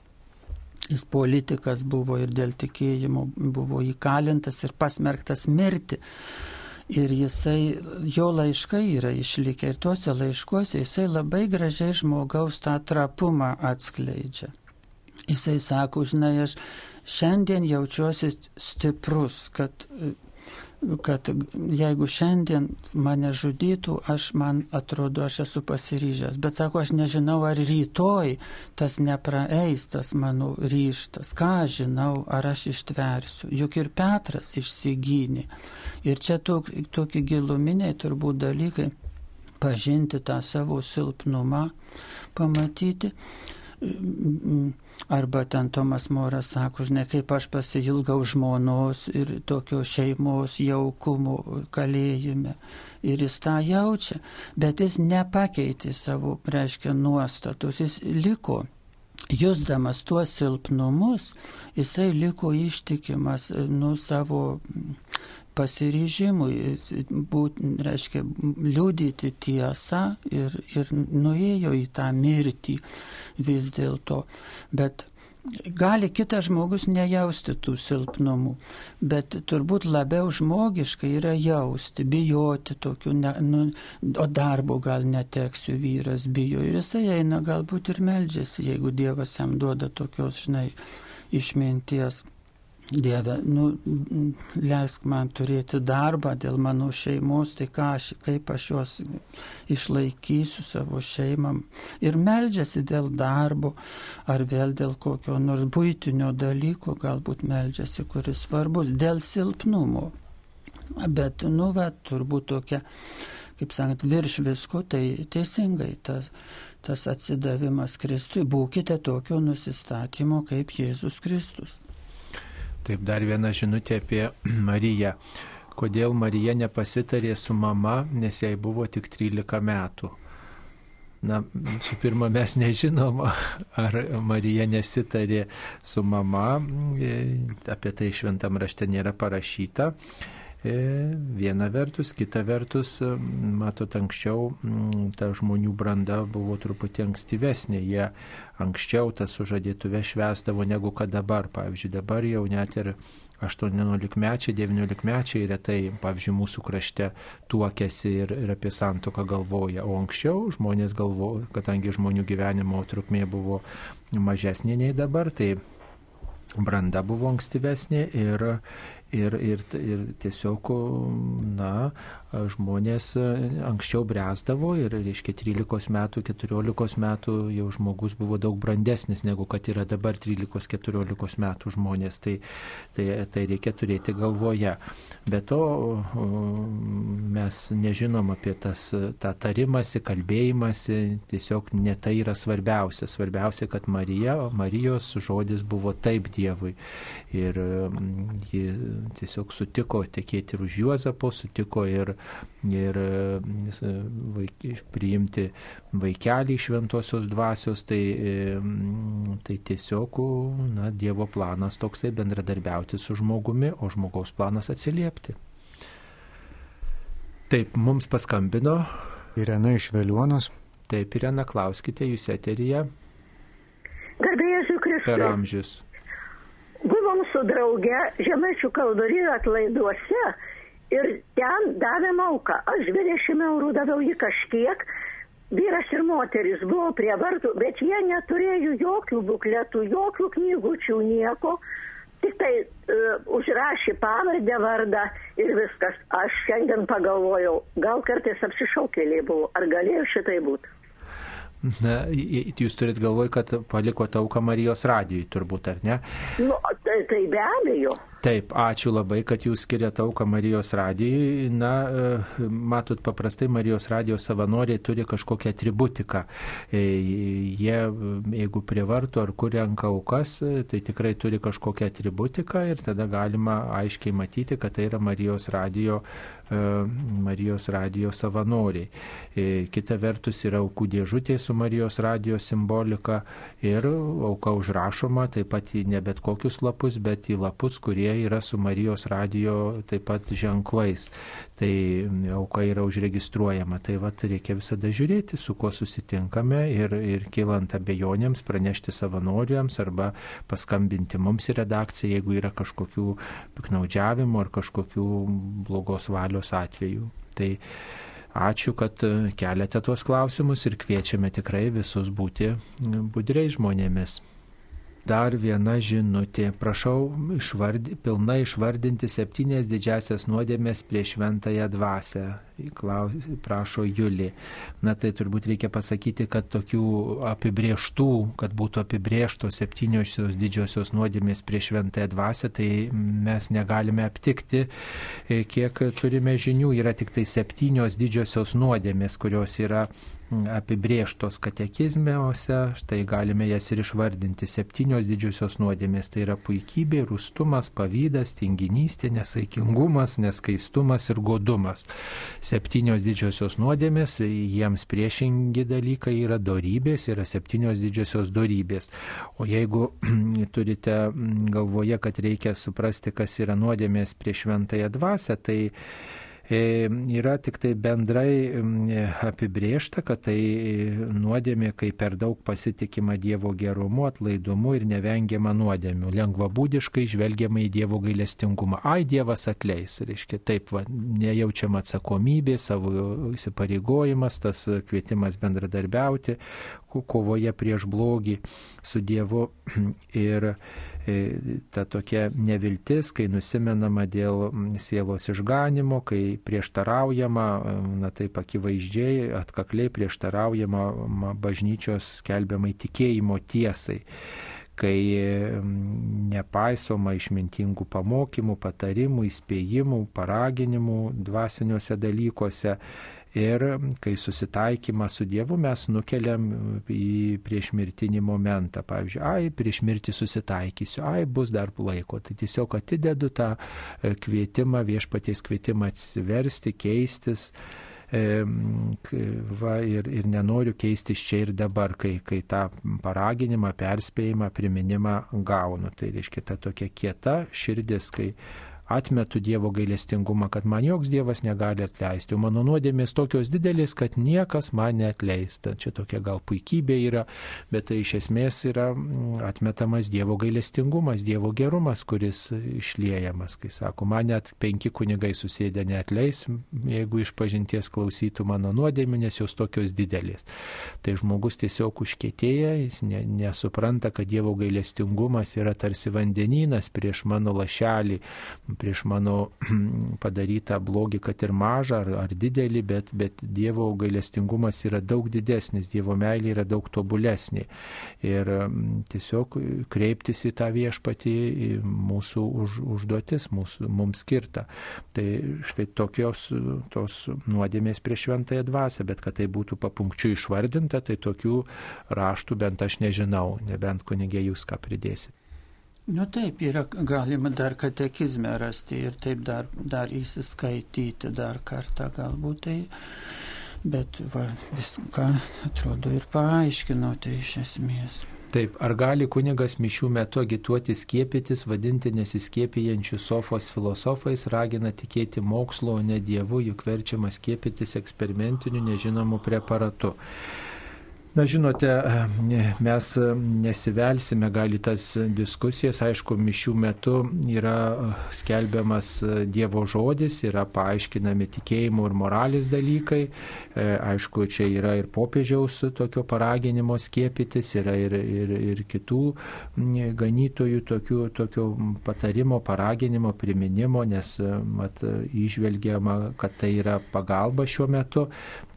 Jis politikas buvo ir dėl tikėjimo buvo įkalintas ir pasmerktas mirti. Ir jisai, jo laiškai yra išlikę ir tuose laiškuose jisai labai gražiai žmogaus tą trapumą atskleidžia. Jisai sako, žinai, aš šiandien jaučiuosi stiprus, kad kad jeigu šiandien mane žudytų, aš man atrodo, aš esu pasiryžęs. Bet sako, aš nežinau, ar rytoj tas nepraeis, tas mano ryštas. Ką žinau, ar aš ištversiu. Juk ir Petras išsigynė. Ir čia tok, tokie giluminiai turbūt dalykai pažinti tą savo silpnumą, pamatyti Arba ten Tomas Moras sako, žinai, kaip aš pasilgau žmonos ir tokio šeimos jaukumo kalėjime. Ir jis tą jaučia, bet jis nepakeitė savo, reiškia, nuostatus, jis liko. Jusdamas tuos silpnumus, jisai liko ištikimas nu savo pasiryžimui, būt, reiškia, liūdyti tiesą ir, ir nuėjo į tą mirtį vis dėlto. Bet gali kitas žmogus nejausti tų silpnumų, bet turbūt labiau žmogiškai yra jausti, bijoti tokių, ne, nu, o darbo gal neteksiu, vyras bijo ir jisai eina galbūt ir meldžiasi, jeigu Dievas jam duoda tokios, žinai, išminties. Dieve, nu, leisk man turėti darbą dėl mano šeimos, tai ką aš, kaip aš juos išlaikysiu savo šeimam. Ir meldžiasi dėl darbo, ar vėl dėl kokio nors būtinio dalyko, galbūt meldžiasi, kuris svarbus, dėl silpnumo. Bet, nu, va, turbūt tokia, kaip sakant, virš visko, tai teisingai tas, tas atsidavimas Kristui. Būkite tokio nusistatymo kaip Jėzus Kristus. Taip, dar viena žinutė apie Mariją. Kodėl Marija nepasitarė su mama, nes jai buvo tik 13 metų. Na, su pirma, mes nežinom, ar Marija nesitarė su mama, apie tai šventam rašte nėra parašyta. E, viena vertus, kita vertus, matot, anksčiau ta žmonių branda buvo truputį ankstyvesnė, jie anksčiau tas sužadėtuvę švesdavo negu kad dabar. Pavyzdžiui, dabar jau net ir 18-mečiai, 19-mečiai retai, pavyzdžiui, mūsų krašte tuokėsi ir, ir apie santoką galvoja, o anksčiau žmonės galvoja, kadangi žmonių gyvenimo trukmė buvo mažesnė nei dabar, tai branda buvo ankstyvesnė ir, Ir, ir, ir tiesiog, na, žmonės anksčiau bręsdavo ir, reiškia, 13 metų, 14 metų jau žmogus buvo daug brandesnis negu kad yra dabar 13-14 metų žmonės. Tai, tai, tai reikia turėti galvoje. Be to, mes nežinom apie tas, tą tarimąsi, kalbėjimąsi, tiesiog ne tai yra svarbiausia. Svarbiausia, kad Marija, Marijos žodis buvo taip Dievui. Ir ji tiesiog sutiko tekėti už Juozapo, sutiko ir, ir vaik, priimti vaikelį šventosios dvasios, tai, tai tiesiog na, Dievo planas toksai bendradarbiauti su žmogumi, o žmogaus planas atsiliepti. Taip, mums paskambino. Irena iš Veliuonos. Taip, Irena, klauskite, jūs eteryje. Garbėjai Kristus. Per amžius buvom su drauge Žemaičių kalvarijų atlaiduose ir ten davėm auką. Aš 20 eurų daviau jį kažkiek, vyras ir moteris buvo prie vartų, bet jie neturėjo jokių bukletų, jokių knygučių, nieko. Tik tai uh, užrašė pavardę, vardą ir viskas. Aš šiandien pagalvojau, gal kartais apsišaukėliai buvo, ar galėjo šitai būti. Na, jūs turit galvoj, kad paliko tauką Marijos radijui, turbūt, ar ne? Nu, tai, tai be abejo. Taip, ačiū labai, kad jūs skiriate auką Marijos radijui. Na, e, matot, paprastai Marijos radijos savanoriai turi kažkokią atributiką. E, jie, jeigu prievartų ar kur renka aukas, e, tai tikrai turi kažkokią atributiką ir tada galima aiškiai matyti, kad tai yra Marijos radijo, Marijos radijo savanoriai. Kita vertus yra aukų dėžutė su Marijos radijo simbolika ir auka užrašoma taip pat į ne bet kokius lapus, bet į lapus, kurie kurie yra su Marijos radijo taip pat ženklais. Tai auka yra užregistruojama. Tai va, reikia visada žiūrėti, su kuo susitinkame ir, ir kilant abejonėms pranešti savanoriams arba paskambinti mums į redakciją, jeigu yra kažkokių piknaudžiavimų ar kažkokių blogos valios atvejų. Tai ačiū, kad keliate tuos klausimus ir kviečiame tikrai visus būti budriais žmonėmis. Dar viena žinutė. Prašau išvardi, pilnai išvardinti septynės didžiasias nuodėmės prieš šventąją dvasę. Klaus, prašo Julį. Na tai turbūt reikia pasakyti, kad tokių apibrieštų, kad būtų apibrieštos septyniosios didžiosios nuodėmės prieš šventąją dvasę, tai mes negalime aptikti, kiek turime žinių. Yra tik tai septynios didžiosios nuodėmės, kurios yra apibrieštos katekizmiuose, štai galime jas ir išvardinti. Septynios didžiosios nuodėmės tai yra puikybė, rūstumas, pavydas, tinginystė, nesaikingumas, neskaistumas ir godumas. Septynios didžiosios nuodėmės, jiems priešingi dalykai yra dorybės, yra septynios didžiosios dorybės. O jeigu turite galvoje, kad reikia suprasti, kas yra nuodėmės prieš šventąją dvasę, tai yra tik tai bendrai apibriešta, kad tai nuodėmė, kai per daug pasitikima Dievo gerumu, atlaidumu ir nevengiama nuodėmių. Lengvabūdiškai žvelgiama į Dievo gailestingumą. Ai, Dievas atleis. Reiškia, taip, va, nejaučiama atsakomybė, savo įsipareigojimas, tas kvietimas bendradarbiauti kovoje prieš blogį su Dievu. Ir E, ta tokia neviltis, kai nusimenama dėl sielos išganimo, kai prieštaraujama, e, na taip akivaizdžiai, atkakliai prieštaraujama bažnyčios skelbiamai tikėjimo tiesai. Kai nepaisoma išmintingų pamokymų, patarimų, įspėjimų, paraginimų dvasiniuose dalykuose Ir kai susitaikymą su Dievu mes nukeliam į priešmirtinį momentą. Pavyzdžiui, ai, prieš mirtį susitaikysiu, ai, bus dar laiko. Tai tiesiog atidedu tą e, kvietimą, viešpaties kvietimą atsiversti, keistis. E, va, ir, ir nenoriu keistis čia ir dabar, kai, kai tą paraginimą, perspėjimą, priminimą gaunu. Tai reiškia ta tokia kieta širdis, kai atmetu Dievo gailestingumą, kad man joks Dievas negali atleisti, o mano nuodėmės tokios didelės, kad niekas man neatleista. Čia tokia gal puikybė yra, bet tai iš esmės yra mm, atmetamas Dievo gailestingumas, Dievo gerumas, kuris išliejamas. Kai sako, man net penki kunigai susėdė neatleis, jeigu iš pažinties klausytų mano nuodėmė, nes jos tokios didelės. Tai žmogus tiesiog užkėtėja, jis ne, nesupranta, kad Dievo gailestingumas yra tarsi vandenynas prieš mano lašelį prieš mano padarytą blogį, kad ir mažą ar, ar didelį, bet, bet Dievo gailestingumas yra daug didesnis, Dievo meilė yra daug tobulesnė. Ir tiesiog kreiptis į tą viešpatį mūsų už, užduotis, mūsų, mums skirta. Tai štai tokios tos nuodėmės prieš šventąją dvasę, bet kad tai būtų papunkčių išvardinta, tai tokių raštų bent aš nežinau, nebent kunigė jūs ką pridėsite. Nu taip, yra galima dar katekizme rasti ir taip dar, dar įsiskaityti dar kartą galbūt tai, bet va, viską atrodo ir paaiškinote iš esmės. Taip, ar gali kunigas mišių metu agituoti skiepytis, vadinti nesiskiepijančių sofos filosofais, ragina tikėti mokslo, o ne dievu, juk verčiama skiepytis eksperimentiniu nežinomu preparatu. Na, žinote, mes nesivelsime gali tas diskusijas, aišku, mišių metu yra skelbiamas Dievo žodis, yra paaiškinami tikėjimo ir moralės dalykai, aišku, čia yra ir popiežiaus tokio paraginimo skiepytis, yra ir, ir, ir kitų ganytojų tokių, tokio patarimo, paraginimo, priminimo, nes mat, išvelgiama, kad tai yra pagalba šiuo metu,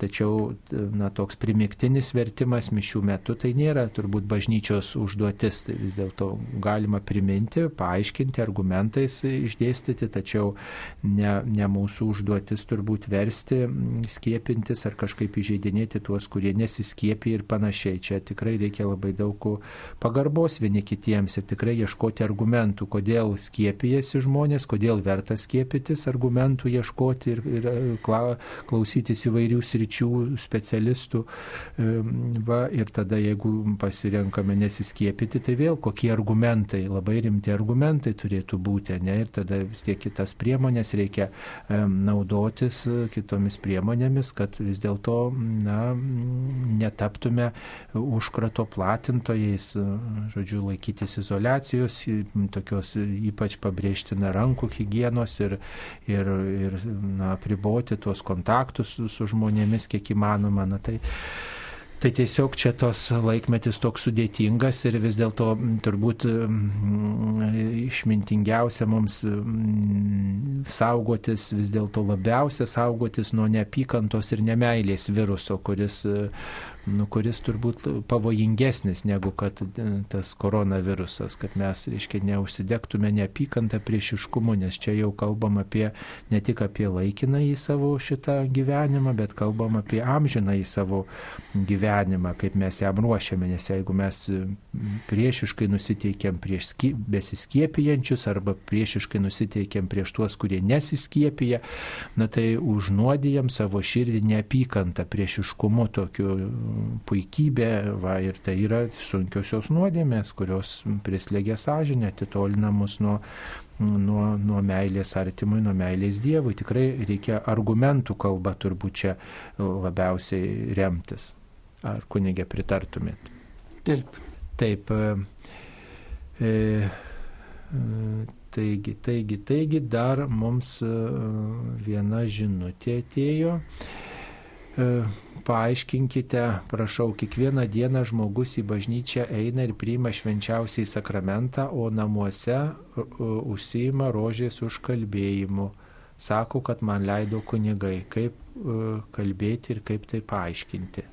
tačiau na, toks primiktinis vertimas šventimas mišių metu tai nėra turbūt bažnyčios užduotis, tai vis dėlto galima priminti, paaiškinti, argumentais išdėstyti, tačiau ne, ne mūsų užduotis turbūt versti, skiepintis ar kažkaip įžeidinėti tuos, kurie nesiskiepia ir panašiai. Čia tikrai reikia labai daug pagarbos vieni kitiems ir tikrai ieškoti argumentų, kodėl skiepijasi žmonės, kodėl verta skiepytis, argumentų ieškoti ir, ir klausytis įvairių sričių specialistų Va, ir tada, jeigu pasirenkame nesiskiepyti, tai vėl kokie argumentai, labai rimti argumentai turėtų būti, ne? Ir tada vis tiek kitas priemonės reikia naudotis kitomis priemonėmis, kad vis dėlto, na, netaptume užkrato platintojais, žodžiu, laikytis izolacijos, tokios ypač pabrėžtina rankų hygienos ir, ir, ir na, priboti tuos kontaktus su žmonėmis kiek įmanoma. Na, tai, Tai tiesiog čia tos laikmetis toks sudėtingas ir vis dėlto turbūt išmintingiausia mums saugotis, vis dėlto labiausia saugotis nuo neapykantos ir nemailės viruso, kuris nu, kuris turbūt pavojingesnis negu kad e, tas koronavirusas, kad mes, reiškia, neužsidegtume neapykantą priešiškumu, nes čia jau kalbam apie ne tik apie laikiną į savo šitą gyvenimą, bet kalbam apie amžiną į savo gyvenimą, kaip mes jam ruošiame, nes jeigu mes priešiškai nusiteikiam prieš besiskiepijančius arba priešiškai nusiteikiam prieš tuos, kurie nesiskiepija, na tai užnuodijam savo širdį neapykantą priešiškumu tokiu puikybė, va, ir tai yra sunkiosios nuodėmės, kurios prislėgia sąžinę, atitolina mus nuo, nuo, nuo meilės artimui, nuo meilės Dievui. Tikrai reikia argumentų kalba turbūt čia labiausiai remtis. Ar kunigė pritartumėt? Taip. Taip. E, e, taigi, taigi, taigi dar mums e, viena žinutė atėjo. Paaiškinkite, prašau, kiekvieną dieną žmogus į bažnyčią eina ir priima švenčiausiai sakramentą, o namuose užsima rožės užkalbėjimu. Sako, kad man leido kunigai, kaip kalbėti ir kaip tai paaiškinti.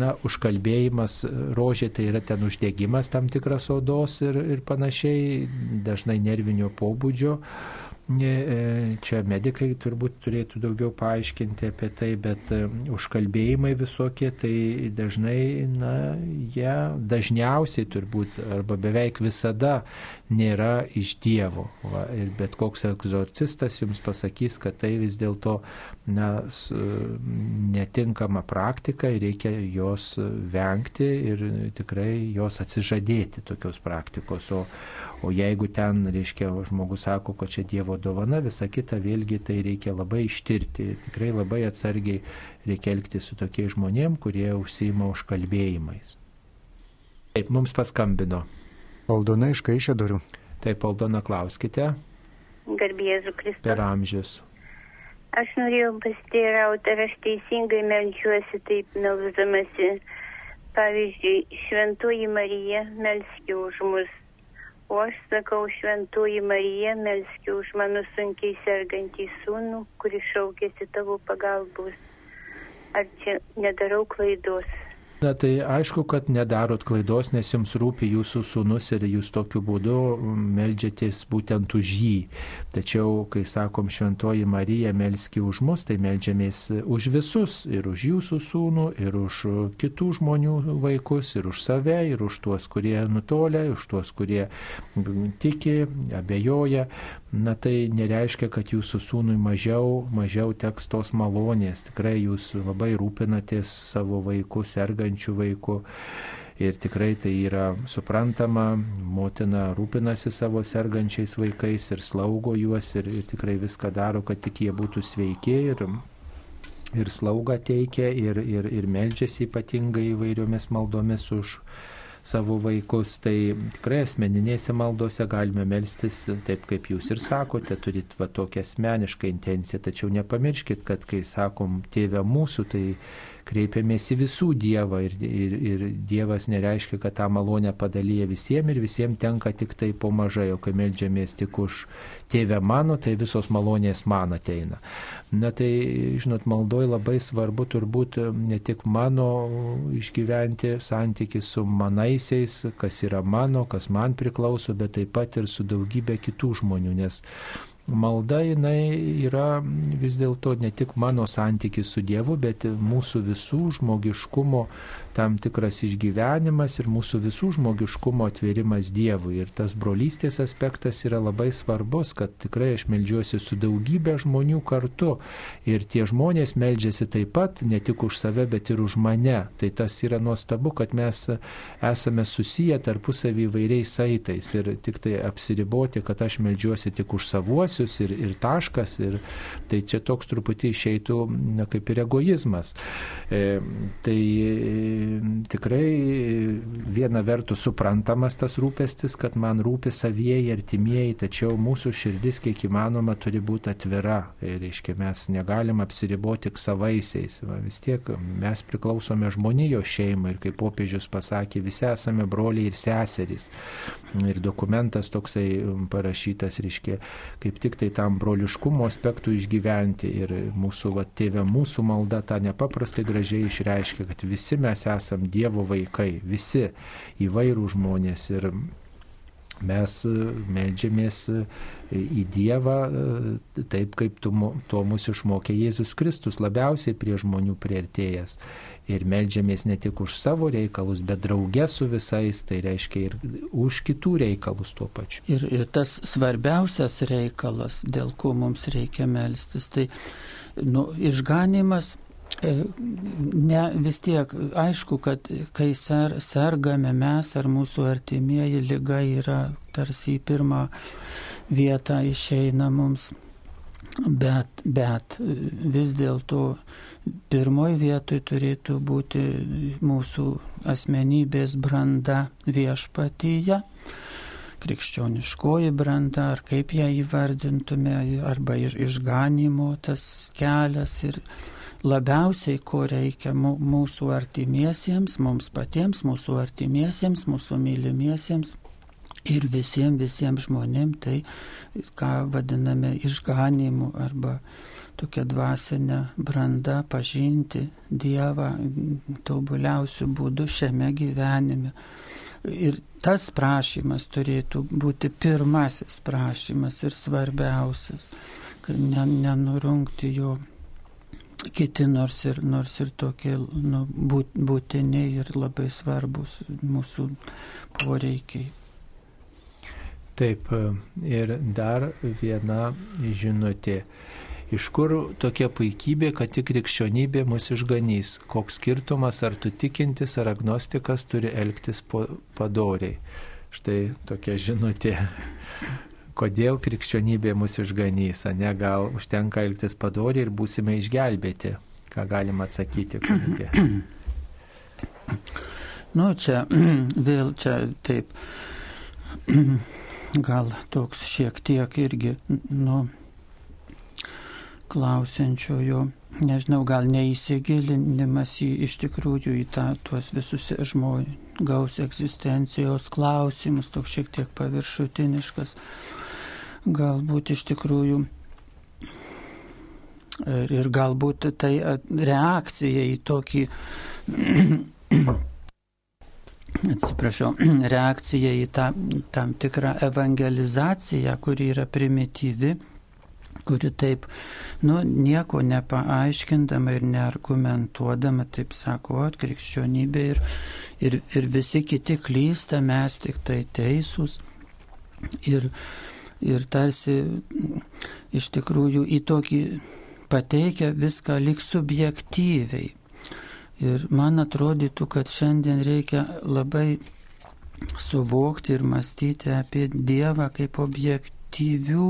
Na, užkalbėjimas rožė tai yra ten uždegimas tam tikras odos ir, ir panašiai, dažnai nervinio pobūdžio. E, čia medikai turbūt turėtų daugiau paaiškinti apie tai, bet e, užkalbėjimai visokie, tai dažnai, na, jie dažniausiai turbūt arba beveik visada nėra iš Dievo. Va, ir bet koks egzorcistas jums pasakys, kad tai vis dėlto na, netinkama praktika ir reikia jos vengti ir tikrai jos atsižadėti tokios praktikos. O, O jeigu ten, reiškia, žmogus sako, kad čia Dievo dovana, visa kita, vėlgi tai reikia labai ištirti. Tikrai labai atsargiai reikia elgti su tokiais žmonėm, kurie užsima užkalbėjimais. Taip, mums paskambino. Aldona iš Kaišėdorių. Taip, Aldona, klauskite. Garbėsiu Kristus. Per amžius. Aš norėjau pasiteirauti, ar aš teisingai melčiuosi taip melzdamasi. Pavyzdžiui, Šventoji Marija melskė už mus O aš sakau, šventoji Marija, melski už mano sunkiai sergantį sūnų, kuris šaukėsi tavo pagalbos. Ar čia nedarau klaidos? Na tai aišku, kad nedarot klaidos, nes jums rūpi jūsų sūnus ir jūs tokiu būdu melžiatės būtent už jį. Tačiau, kai sakom šventoji Marija melski už mus, tai melžiamės už visus - ir už jūsų sūnų, ir už kitų žmonių vaikus, ir už save, ir už tuos, kurie nutolę, už tuos, kurie tiki, abejoja. Na tai nereiškia, kad jūsų sūnui mažiau, mažiau teks tos malonės. Tikrai jūs labai rūpinatės savo vaikų sergant sergančių vaikų. Ir tikrai tai yra suprantama, motina rūpinasi savo sergančiais vaikais ir slaugo juos ir, ir tikrai viską daro, kad tik jie būtų sveiki ir, ir slaugą teikia ir, ir, ir melžiasi ypatingai įvairiomis maldomis už savo vaikus. Tai tikrai asmeninėse maldose galime melstis taip, kaip jūs ir sakote, turit va tokią asmenišką intenciją, tačiau nepamirškit, kad kai sakom tėvę mūsų, tai kreipiamės į visų Dievą ir, ir, ir Dievas nereiškia, kad tą malonę padalyja visiems ir visiems tenka tik tai po mažai, o kai melžiamės tik už tėvę mano, tai visos malonės man ateina. Na tai, žinot, maldoj labai svarbu turbūt ne tik mano išgyventi santyki su manaisiais, kas yra mano, kas man priklauso, bet taip pat ir su daugybė kitų žmonių, nes malda jinai yra vis dėlto ne tik mano santykis su Dievu, bet mūsų visų žmogiškumo tam tikras išgyvenimas ir mūsų visų žmogiškumo atvėrimas Dievui. Ir tas brolystės aspektas yra labai svarbus, kad tikrai aš melžiuosi su daugybė žmonių kartu. Ir tie žmonės melžiasi taip pat ne tik už save, bet ir už mane. Tai tas yra nuostabu, kad mes esame susiję tarpusavį įvairiais saitais ir tik tai apsiriboti, kad aš melžiuosi tik už savuosius ir, ir taškas. Ir tai čia toks truputį išeitų na, kaip ir egoizmas. E, tai tikrai viena vertus suprantamas tas rūpestis, kad man rūpi savieji artimieji, tačiau mūsų širdis kiek įmanoma turi būti atvira. Ir, reiškia, mes negalim apsiriboti tik savaisiais. Va, vis tiek mes priklausome žmonijos šeimai ir kaip popiežius pasakė, visi esame broliai ir seserys. Ir dokumentas toksai parašytas, reiškia, kaip tik tai tam broliškumo aspektų išgyventi. Ir mūsų va, tėvė, mūsų malda tą nepaprastai gražiai išreiškia, kad visi mes esam Dievo vaikai, visi įvairių žmonės ir mes e, melžiamės e, į Dievą e, taip, kaip tu, to mūsų išmokė Jėzus Kristus, labiausiai prie žmonių prieartėjęs. Ir melžiamės ne tik už savo reikalus, bet draugė su visais, tai reiškia ir už kitų reikalus tuo pačiu. Ir, ir tas svarbiausias reikalas, dėl ko mums reikia melstis, tai nu, išganimas ne, vis tiek, aišku, kad kai ser, sergame mes ar mūsų artimieji, lyga yra tarsi į pirmą vietą išeina mums, bet, bet vis dėlto pirmoji vietoj turėtų būti mūsų asmenybės branda viešpatyje krikščioniškoji branda, ar kaip ją įvardintume, arba išganimo tas kelias ir labiausiai, ko reikia mūsų artimiesiems, mums patiems, mūsų artimiesiems, mūsų mylimiesiems. Ir visiems, visiems žmonėms tai, ką vadiname išganimu arba tokia dvasinė branda pažinti Dievą tobuliausių būdų šiame gyvenime. Ir tas prašymas turėtų būti pirmasis prašymas ir svarbiausias, kad nenurungti jo kiti nors ir, nors ir tokie nu, būtini ir labai svarbus mūsų poreikiai. Taip, ir dar viena žinutė. Iš kur tokia puikybė, kad tik krikščionybė mus išganys? Koks skirtumas, ar tu tikintis, ar agnostikas turi elgtis padoriai? Štai tokia žinutė kodėl krikščionybė mus išganys, ne gal užtenka elgtis padoriai ir būsime išgelbėti. Ką galima atsakyti, kunigė? Nu, čia vėl čia taip, gal toks šiek tiek irgi, nu, klausiančiojo nežinau, gal neįsigilinimas į iš tikrųjų į tą, tuos visus žmogaus egzistencijos klausimus, toks šiek tiek paviršutiniškas, galbūt iš tikrųjų ir, ir galbūt tai reakcija į tokį atsiprašau, reakcija į tą tam tikrą evangelizaciją, kuri yra primityvi, kuri taip, nu, nieko nepaaiškindama ir neargumentuodama, taip sako, at krikščionybė ir, ir, ir visi kiti klysta, mes tik tai teisūs. Ir, ir tarsi iš tikrųjų į tokį pateikia viską lik subjektyviai Ir man atrodytų, kad šiandien reikia labai suvokti ir mąstyti apie Dievą kaip objektyvių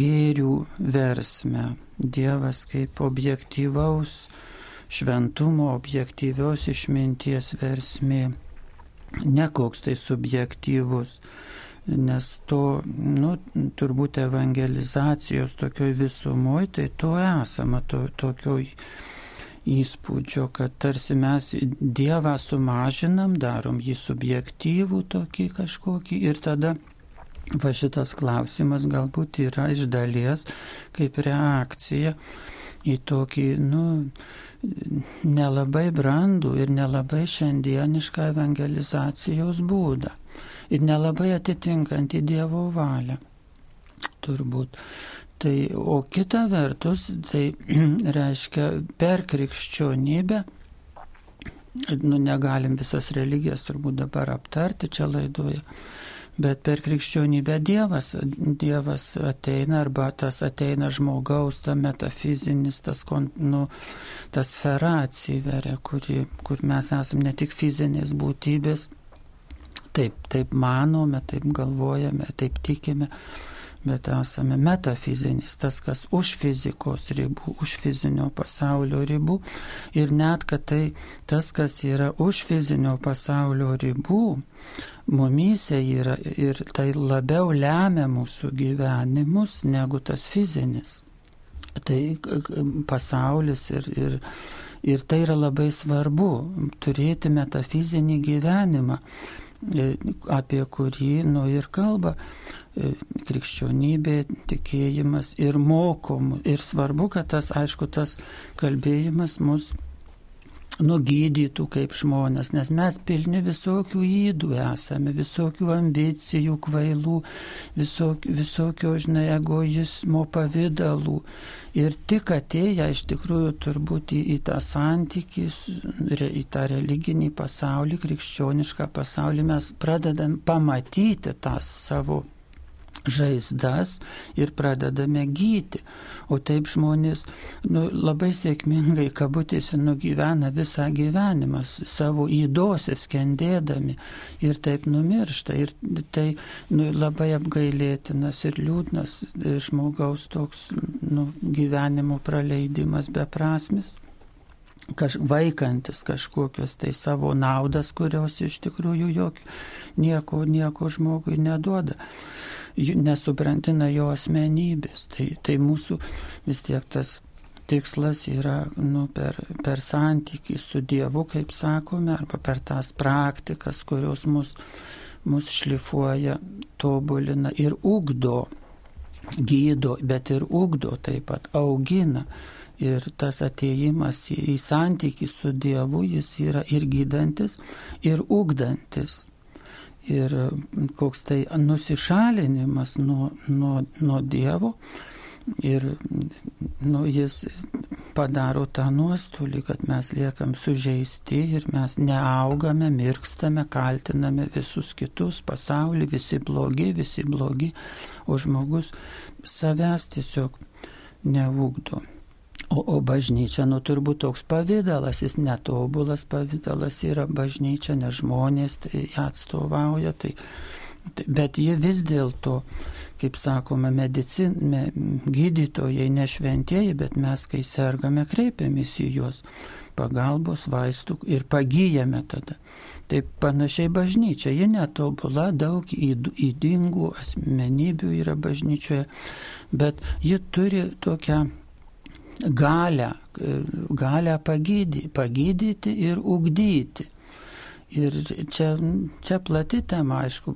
gėrių versmę. Dievas kaip objektyvaus šventumo, objektyvios išminties versmė. Ne koks tai subjektyvus, nes to, nu, turbūt evangelizacijos tokioj visumoje, tai to esama, to, tokioj įspūdžio, kad tarsi mes Dievą sumažinam, darom jį subjektyvų tokį kažkokį ir tada va šitas klausimas galbūt yra iš dalies kaip reakcija į tokį, nu, nelabai brandų ir nelabai šiandienišką evangelizacijos būdą ir nelabai atitinkantį Dievo valią. Turbūt. Tai, o kita vertus, tai reiškia per krikščionybę, nu negalim visas religijas turbūt dabar aptarti čia laidoje, bet per krikščionybę Dievas, Dievas ateina arba tas ateina žmogaus, ta metafizinis, tas, nu, tas sfera atsiveria, kuri, kur mes esame ne tik fizinės būtybės, taip, taip manome, taip galvojame, taip tikime bet esame metafizinis, tas, kas už fizikos ribų, už fizinio pasaulio ribų. Ir net, kad tai tas, kas yra už fizinio pasaulio ribų, mumyse yra ir tai labiau lemia mūsų gyvenimus negu tas fizinis. Tai pasaulis ir, ir, ir tai yra labai svarbu turėti metafizinį gyvenimą apie kurį nu ir kalba E, krikščionybė, tikėjimas ir mokom. Ir svarbu, kad tas, aišku, tas kalbėjimas mus nugydytų kaip žmonės, nes mes pilni visokių įdų esame, visokių ambicijų, kvailų, visokio, visokio žinai, egoizmo pavydalų. Ir tik atėję iš tikrųjų turbūt į, į tą santykį, į tą religinį pasaulį, krikščionišką pasaulį, mes pradedam pamatyti tą savo žaizdas ir pradedame gyti. O taip žmonės nu, labai sėkmingai, kabutėse, nugyvena visą gyvenimą savo įdose skendėdami ir taip numiršta. Ir tai nu, labai apgailėtinas ir liūdnas e, žmogaus toks nu, gyvenimo praleidimas beprasmis kaž, vaikantis kažkokios tai savo naudas, kurios iš tikrųjų jokio, nieko, nieko žmogui neduoda nesuprantina jo asmenybės. Tai, tai mūsų vis tiek tas tikslas yra nu, per, per santykį su Dievu, kaip sakome, arba per tas praktikas, kurios mus, mus šlifuoja, tobulina ir ugdo, gydo, bet ir ugdo taip pat, augina. Ir tas ateimas į, į santykį su Dievu, jis yra ir gydantis, ir ugdantis ir koks tai nusišalinimas nuo, nuo, nuo Dievo. Ir nu, jis padaro tą nuostolį, kad mes liekam sužeisti ir mes neaugame, mirkstame, kaltiname visus kitus, pasaulį, visi blogi, visi blogi, o žmogus savęs tiesiog neugdo. O, o bažnyčia, nu turbūt toks pavydalas, jis netobulas pavydalas yra bažnyčia, nes žmonės tai atstovauja. Tai, tai, bet jie vis dėlto, kaip sakoma, medicin, me, gydytojai nešventieji, bet mes, kai sergame, kreipiamės į juos pagalbos vaistų ir pagyjame tada. Taip panašiai bažnyčia, ji netobula, daug įdingų asmenybių yra bažnyčioje, bet ji turi tokią galę, galę pagydyti, pagydyti ir ugdyti. Ir čia, čia plati tema, aišku,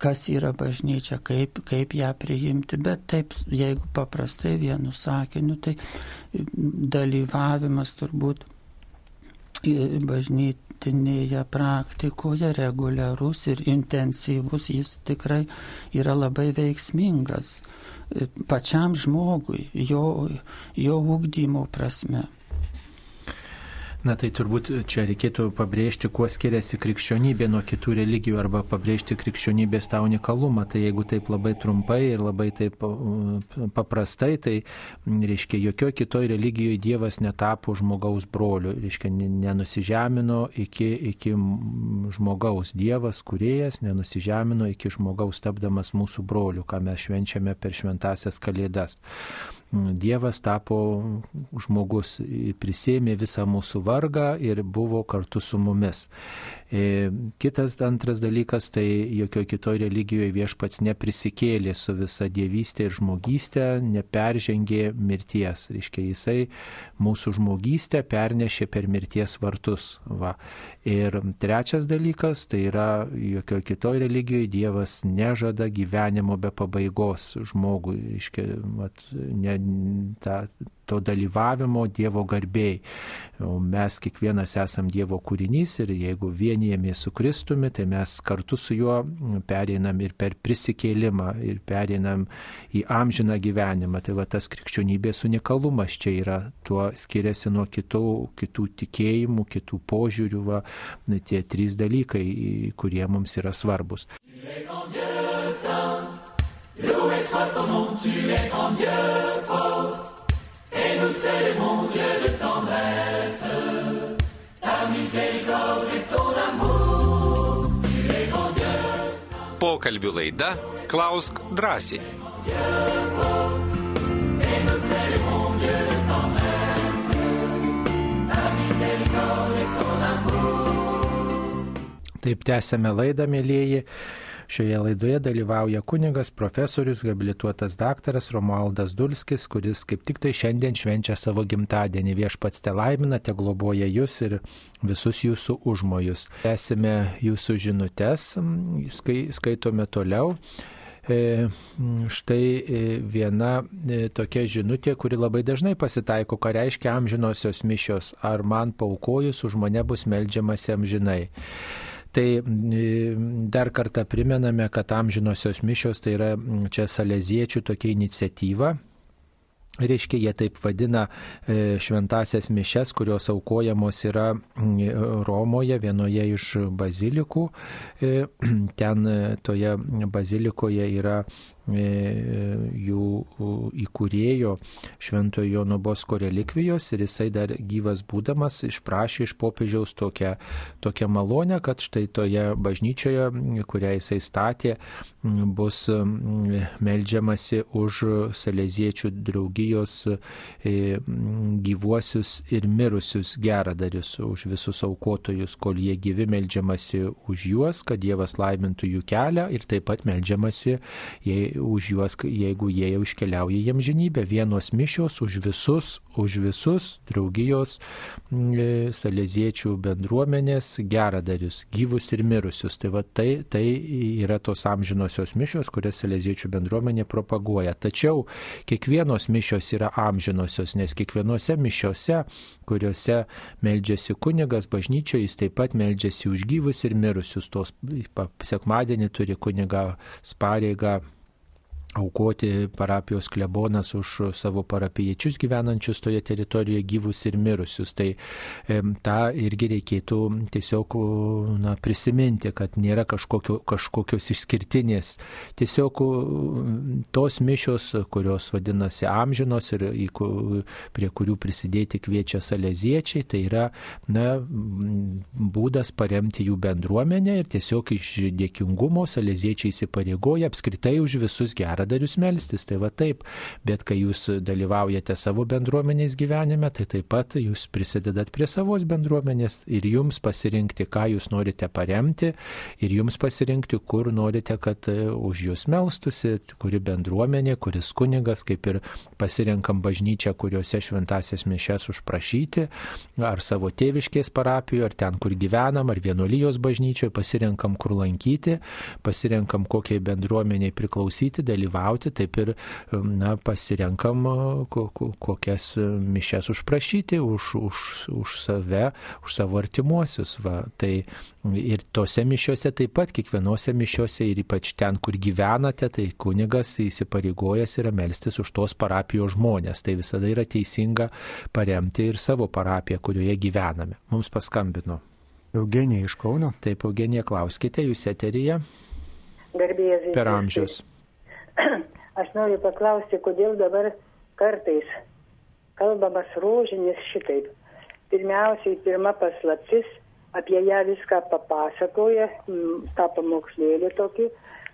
kas yra bažnyčia, kaip, kaip ją priimti, bet taip, jeigu paprastai vienu sakiniu, tai dalyvavimas turbūt bažnytinėje praktikoje reguliarus ir intensyvus, jis tikrai yra labai veiksmingas pačiam žmogui, jo, jo ūkdymo prasme. Na tai turbūt čia reikėtų pabrėžti, kuo skiriasi krikščionybė nuo kitų religijų arba pabrėžti krikščionybės tą unikalumą. Tai jeigu taip labai trumpai ir labai taip paprastai, tai reiškia, jokio kitoje religijoje Dievas netapo žmogaus broliu, reiškia, nenusižemino iki, iki žmogaus. Dievas, kuriejas, nenusižemino iki žmogaus tapdamas mūsų broliu, ką mes švenčiame per šventasias kalėdas. Dievas tapo žmogus, prisėmė visą mūsų vargą ir buvo kartu su mumis. E, kitas antras dalykas, tai jokio kitoje religijoje viešpats neprisikėlė su visa dievystė ir žmogystė, neperžengė mirties. Reiškia, jisai mūsų žmogystę pernešė per mirties vartus. Va. Ir trečias dalykas, tai yra jokio kitoje religijoje Dievas nežada gyvenimo be pabaigos žmogui. Reiškia, vat, ne, ta, to dalyvavimo Dievo garbėjai. Mes kiekvienas esam Dievo kūrinys ir jeigu vienijamės su Kristumi, tai mes kartu su juo pereinam ir per prisikėlimą ir pereinam į amžiną gyvenimą. Tai va tas krikščionybės unikalumas čia yra, tuo skiriasi nuo kitų, kitų tikėjimų, kitų požiūrių, va, tie trys dalykai, kurie mums yra svarbus. Loué soit ton nom, tu es grand Dieu fort et nous célébrons Dieu de tendresse, ta miséricorde et ton amour, tu es grand Dieu. Pokalbių laida Klausk drąsiai. Taip tęsėme laidą, mėlyjeji. Šioje laidoje dalyvauja kunigas profesorius habilituotas daktaras Romualdas Dulskis, kuris kaip tik tai šiandien švenčia savo gimtadienį. Viešpats te laimina, te globoja jūs ir visus jūsų užmojus. Esame jūsų žinutės, skai, skaitome toliau. E, štai e, viena e, tokia žinutė, kuri labai dažnai pasitaiko, ką reiškia amžinosios mišios, ar man paukojus už mane bus melžiamasi amžinai. Tai dar kartą primename, kad amžinosios mišios tai yra čia saleziečių tokia iniciatyva, Reiškia, jie taip vadina e, šventasias mišes, kurios aukojamos yra Romoje, vienoje iš bazilikų. E, ten e, toje bazilikoje yra jų įkūrėjo Šventojo Jono Bosko relikvijos ir jisai dar gyvas būdamas išprašė iš popiežiaus tokią, tokią malonę, kad štai toje bažnyčioje, kurią jisai statė, bus melžiamasi už saleziečių draugį draugijos e, gyvuosius ir mirusius geradarius, už visus aukotojus, kol jie gyvi melžiamasi už juos, kad Dievas laimintų jų kelią ir taip pat melžiamasi jei, už juos, jeigu jie jau iškeliauja jiem žinybę. Vienos mišios už visus, už visus draugijos e, saleziečių bendruomenės geradarius, gyvus ir mirusius. Tai, va, tai, tai yra tos amžinosios mišios, kurias saleziečių bendruomenė propaguoja. Tačiau kiekvienos mišios yra amžinosios, nes kiekvienose mišiose, kuriuose meldžiasi kunigas bažnyčioje, jis taip pat meldžiasi už gyvus ir mirusius. Tos sekmadienį turi kuniga pareigą aukoti parapijos klebonas už savo parapiečius gyvenančius toje teritorijoje gyvus ir mirusius. Tai e, tą irgi reikėtų tiesiog na, prisiminti, kad nėra kažkokio, kažkokios išskirtinės. Tiesiog tos mišios, kurios vadinasi amžinos ir į, prie kurių prisidėti kviečia saleziečiai, tai yra na, būdas paremti jų bendruomenę ir tiesiog iš dėkingumo saleziečiai įsipareigoja apskritai už visus gerą geradarius melstis. Tai va taip, bet kai jūs dalyvaujate savo bendruomenės gyvenime, tai taip pat jūs prisidedat prie savos bendruomenės ir jums pasirinkti, ką jūs norite paremti ir jums pasirinkti, kur norite, kad e, už jūs melstusi, kuri bendruomenė, kuris kunigas, kaip ir pasirenkam bažnyčią, kuriuose šventasias mišes užprašyti, ar savo tėviškės parapijoje, ar ten, kur gyvenam, ar vienuolijos bažnyčioje, pasirenkam, kur lankyti, pasirenkam, kokiai bendruomeniai priklausyti, dalyvauti, taip ir na, pasirenkam, kokias mišes užprašyti už, už, už save, už savo artimuosius. Va. Tai ir tose mišiuose taip pat, kiekvienose mišiuose ir ypač ten, kur gyvenate, tai kunigas įsipareigojęs yra melstis už tos parapijos žmonės. Tai visada yra teisinga paremti ir savo parapiją, kurioje gyvename. Mums paskambino. Eugenija iš Kauno. Taip, Eugenija, klauskite, jūs eteryje. Garbėjai. Per amžius. Aš noriu paklausti, kodėl dabar kartais kalbamas rožinis šitaip. Pirmiausiai, pirma paslaptis, apie ją viską papasakoja, tą pamokslėlį tokį,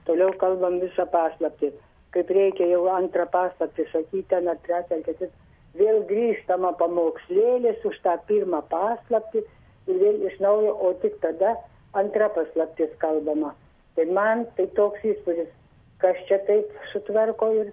toliau kalbam visą paslaptį. Kaip reikia jau antrą paslaptį sakyti, ar trečią, ar ketvirtą, vėl grįžtama pamokslėlis už tą pirmą paslaptį ir vėl iš naujo, o tik tada antra paslaptis kalbama. Tai man tai toks įspūdis, kas čia taip sutvarko ir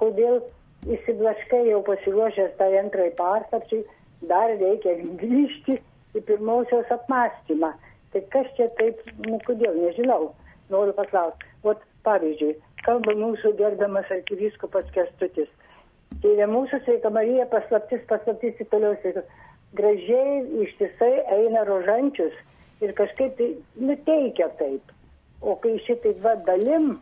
kodėl įsiblaškai jau pasiruošęs tai antrai paslapčiai, dar reikia grįžti į pirmosios apmąstymą. Tai kas čia taip, nu kodėl, nežinau, noriu paklausti. Vat pavyzdžiui, kalba mūsų gerbiamas arkivyskupas Kestutis. Tėvė mūsų sveika Marija paslaptis, paslaptis ir toliau sveika. Gražiai ištisai eina rožančius ir kažkaip tai nuteikia taip. O kai šitaip va dalim,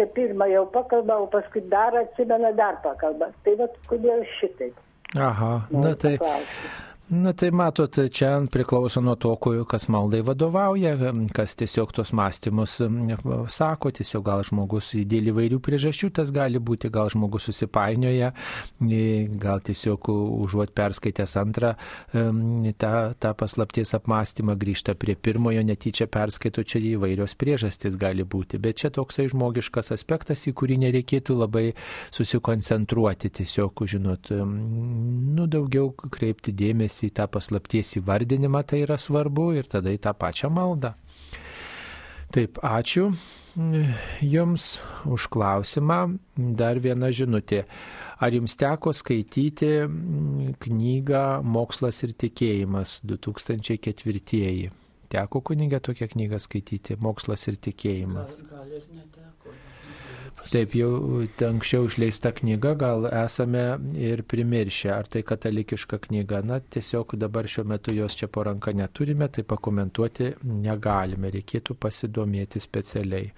čia pirmą jau pakalba, o paskui dar atsimena, dar pakalba. Tai va kodėl šitaip. Aha, na tai. Paklausti. Na tai matot, čia priklauso nuo to, kas maldai vadovauja, kas tiesiog tos mąstymus sako, tiesiog gal žmogus dėl įvairių priežasčių tas gali būti, gal žmogus susipainioja, gal tiesiog užuot perskaitęs antrą tą, tą paslapties apmąstymą grįžta prie pirmojo, netyčia perskaito, čia įvairios priežastys gali būti, bet čia toksai žmogiškas aspektas, į kurį nereikėtų labai susikoncentruoti, tiesiog, žinot, nu daugiau kreipti dėmesį į tą paslapties įvardinimą, tai yra svarbu ir tada į tą pačią maldą. Taip, ačiū Jums už klausimą. Dar viena žinutė. Ar Jums teko skaityti knygą Mokslas ir tikėjimas 2004? Teko kunigė tokią knygą skaityti Mokslas ir tikėjimas? Gal, gal ir neteko. Taip, jau anksčiau išleista knyga, gal esame ir primiršę, ar tai katalikiška knyga. Na, tiesiog dabar šiuo metu jos čia po ranka neturime, tai pakomentuoti negalime, reikėtų pasidomėti specialiai.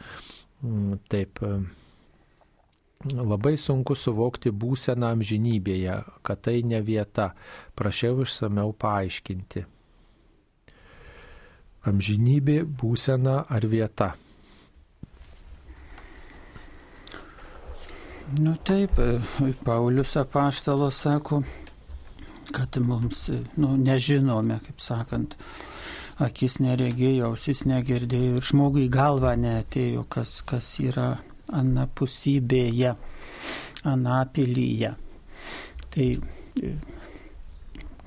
Mm, taip. Labai sunku suvokti būseną amžinybėje, kad tai ne vieta. Prašiau išsameu paaiškinti. Amžinybė, būsena ar vieta. Nu taip, e, Paulius apaštalas sako, kad mums, e, nu, nežinome, kaip sakant, akis neregėjo, ausis negirdėjo ir žmogui galva neatėjo, kas, kas yra anapusybėje, anapilyje. Tai e,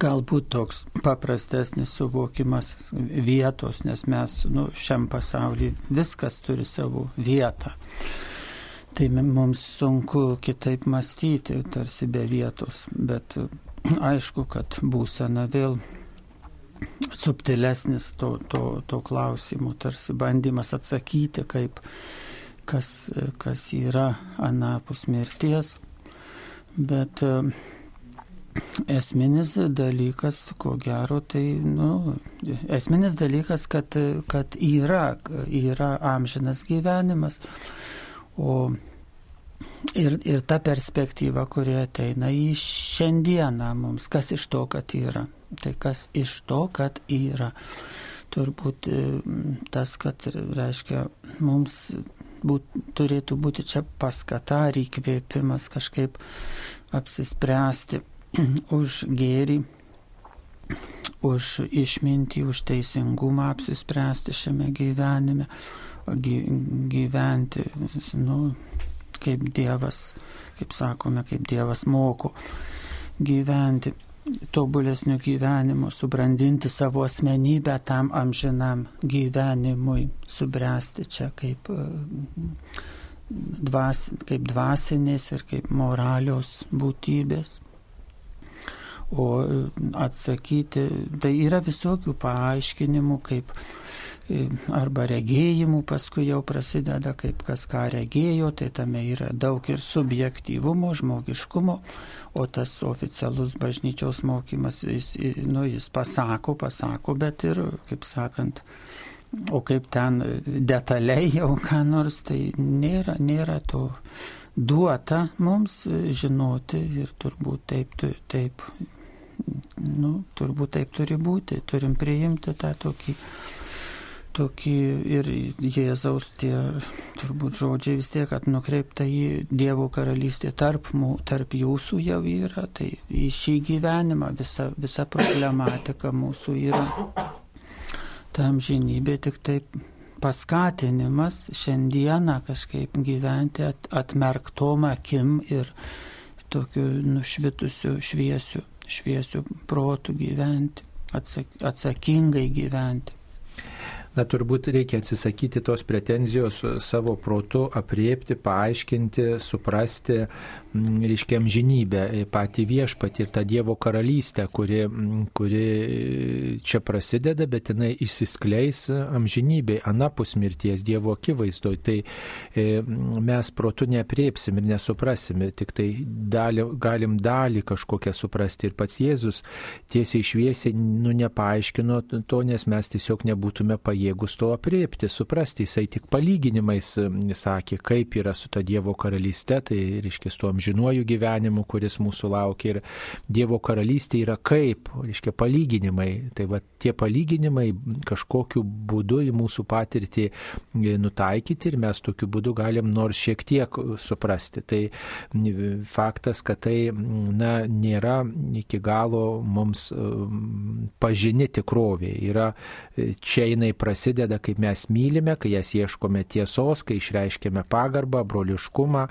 galbūt toks paprastesnis suvokimas vietos, nes mes nu, šiam pasaulyje viskas turi savo vietą tai mums sunku kitaip mąstyti, tarsi be vietos, bet aišku, kad būsena vėl subtilesnis to, to, to klausimų, tarsi bandymas atsakyti, kaip, kas, kas yra anapus mirties, bet esminis dalykas, ko gero, tai, nu, esminis dalykas, kad, kad yra, yra amžinas gyvenimas. O ir, ir ta perspektyva, kuri ateina į šiandieną mums, kas iš to, kad yra. Tai kas iš to, kad yra. Turbūt e, tas, kad reiškia, mums būt, turėtų būti čia paskata ar įkvėpimas kažkaip apsispręsti už gėrį, už išmintį, už teisingumą apsispręsti šiame gyvenime gyventi, nu, kaip Dievas, kaip sakome, kaip Dievas moko gyventi tobulesnio gyvenimo, subrandinti savo asmenybę tam amžinam gyvenimui, subręsti čia kaip, dvas, kaip dvasinės ir kaip moralios būtybės. O atsakyti, tai yra visokių paaiškinimų, kaip arba regėjimų paskui jau prasideda, kaip kas ką regėjo, tai tame yra daug ir subjektyvumo, žmogiškumo, o tas oficialus bažnyčios mokymas, jis, nu, jis pasako, pasako, bet ir, kaip sakant, o kaip ten detaliai jau ką nors, tai nėra, nėra to duota mums žinoti ir turbūt taip, taip, nu, turbūt taip turi būti, turim priimti tą tokį tokį ir Jėzaus tie turbūt žodžiai vis tiek, kad nukreipta į Dievo karalystę tarp, mū, tarp jūsų jau yra, tai į šį gyvenimą visa, visa problematika mūsų yra. Tam žinybė tik taip paskatinimas šiandieną kažkaip gyventi at, atmerktom akim ir tokiu nušvitusiu šviesiu, šviesiu protu gyventi, atsak, atsakingai gyventi. Na turbūt reikia atsisakyti tos pretenzijos savo protu apriepti, paaiškinti, suprasti, reiškia, amžinybę, patį viešpatį ir tą Dievo karalystę, kuri, kuri čia prasideda, bet jinai įsiskleis amžinybei, anapus mirties Dievo akivaizdoje. Tai e, mes protu neapriepsim ir nesuprasim, tik tai dalį, galim dalį kažkokią suprasti. Ir pats Jėzus tiesiai šviesiai, nu, nepaaiškino to, nes mes tiesiog nebūtume pajėgę pajėgus to apriepti, suprasti. Jisai tik palyginimais sakė, kaip yra su ta Dievo karalystė, tai reiškia su tuo amžinuoju gyvenimu, kuris mūsų laukia. Ir Dievo karalystė yra kaip, reiškia palyginimai. Tai va tie palyginimai kažkokiu būdu į mūsų patirtį e, nutaikyti ir mes tokiu būdu galim nors šiek tiek suprasti. Tai faktas, kad tai na, nėra iki galo mums pažini tikrovė. Yra e, čia jinai prasideda prasideda, kaip mes mylime, kai jas ieškome tiesos, kai išreiškėme pagarbą, broliškumą,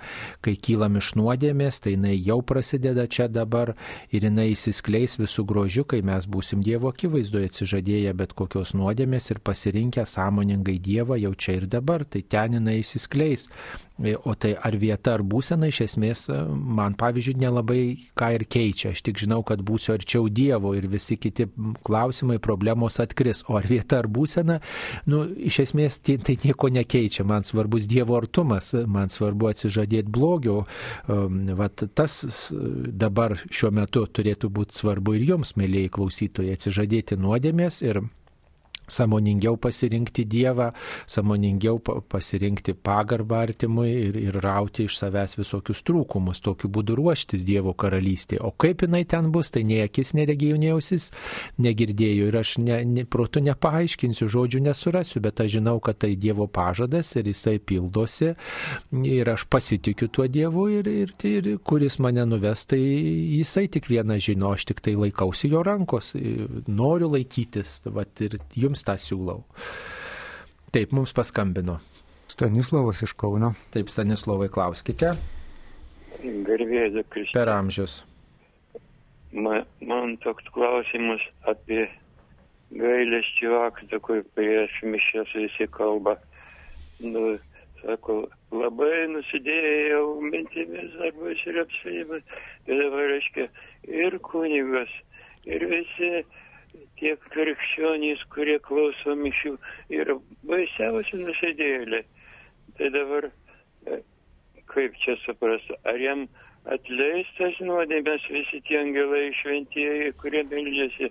kai kylam iš nuodėmės, tai jinai jau prasideda čia dabar ir jinai įsiskleis visų grožių, kai mes būsim Dievo akivaizdoje atsižadėję bet kokios nuodėmės ir pasirinkę sąmoningai Dievą jau čia ir dabar, tai ten jinai įsiskleis. E, o tai ar vieta, ar būsena iš esmės e, man, pavyzdžiui, nelabai ką ir keičia. Aš tik žinau, kad būsiu arčiau Dievo ir visi kiti klausimai, problemos atkris. O ar vieta, ar būsena, nu, iš esmės tai, tai nieko nekeičia. Man svarbus Dievo artumas, man svarbu atsižadėti blogio. Um, vat tas dabar šiuo metu turėtų būti svarbu ir jums, mėlyjei klausytojai, atsižadėti nuodėmės ir samoningiau pasirinkti Dievą, samoningiau pasirinkti pagarbą artimui ir, ir rauti iš savęs visokius trūkumus, tokiu būdu ruoštis Dievo karalystė. O kaip jinai ten bus, tai nei akis neregėjau, nei ausis negirdėjau ir aš ne, ne, protu nepaaiškinsiu, žodžių nesurasiu, bet aš žinau, kad tai Dievo pažadas ir jisai pildosi ir aš pasitikiu tuo Dievu ir, ir, ir kuris mane nuves, tai jisai tik vieną žino, aš tik tai laikausi jo rankos, noriu laikytis. Vat, ir jums jums tą siūlau. Taip, mums paskambino. Stanislavas iš Kauno. Taip, Stanislavai, klauskite. Garbėdė Kristus. Per amžius. Man, man toks klausimas apie gailesčio aktą, kur prieš mišęs visi kalba. Nu, sako, labai nusidėjau mintimis darbais ir apsaimas. Ir dabar, reiškia, ir kunigas, ir visi tie krikščionys, kurie klauso mišių, yra baisiausi nusidėlė. Tai dabar e, kaip čia suprasti, ar jam atleistas nuodėmės visi tie angelai šventieji, kurie meldžiasi,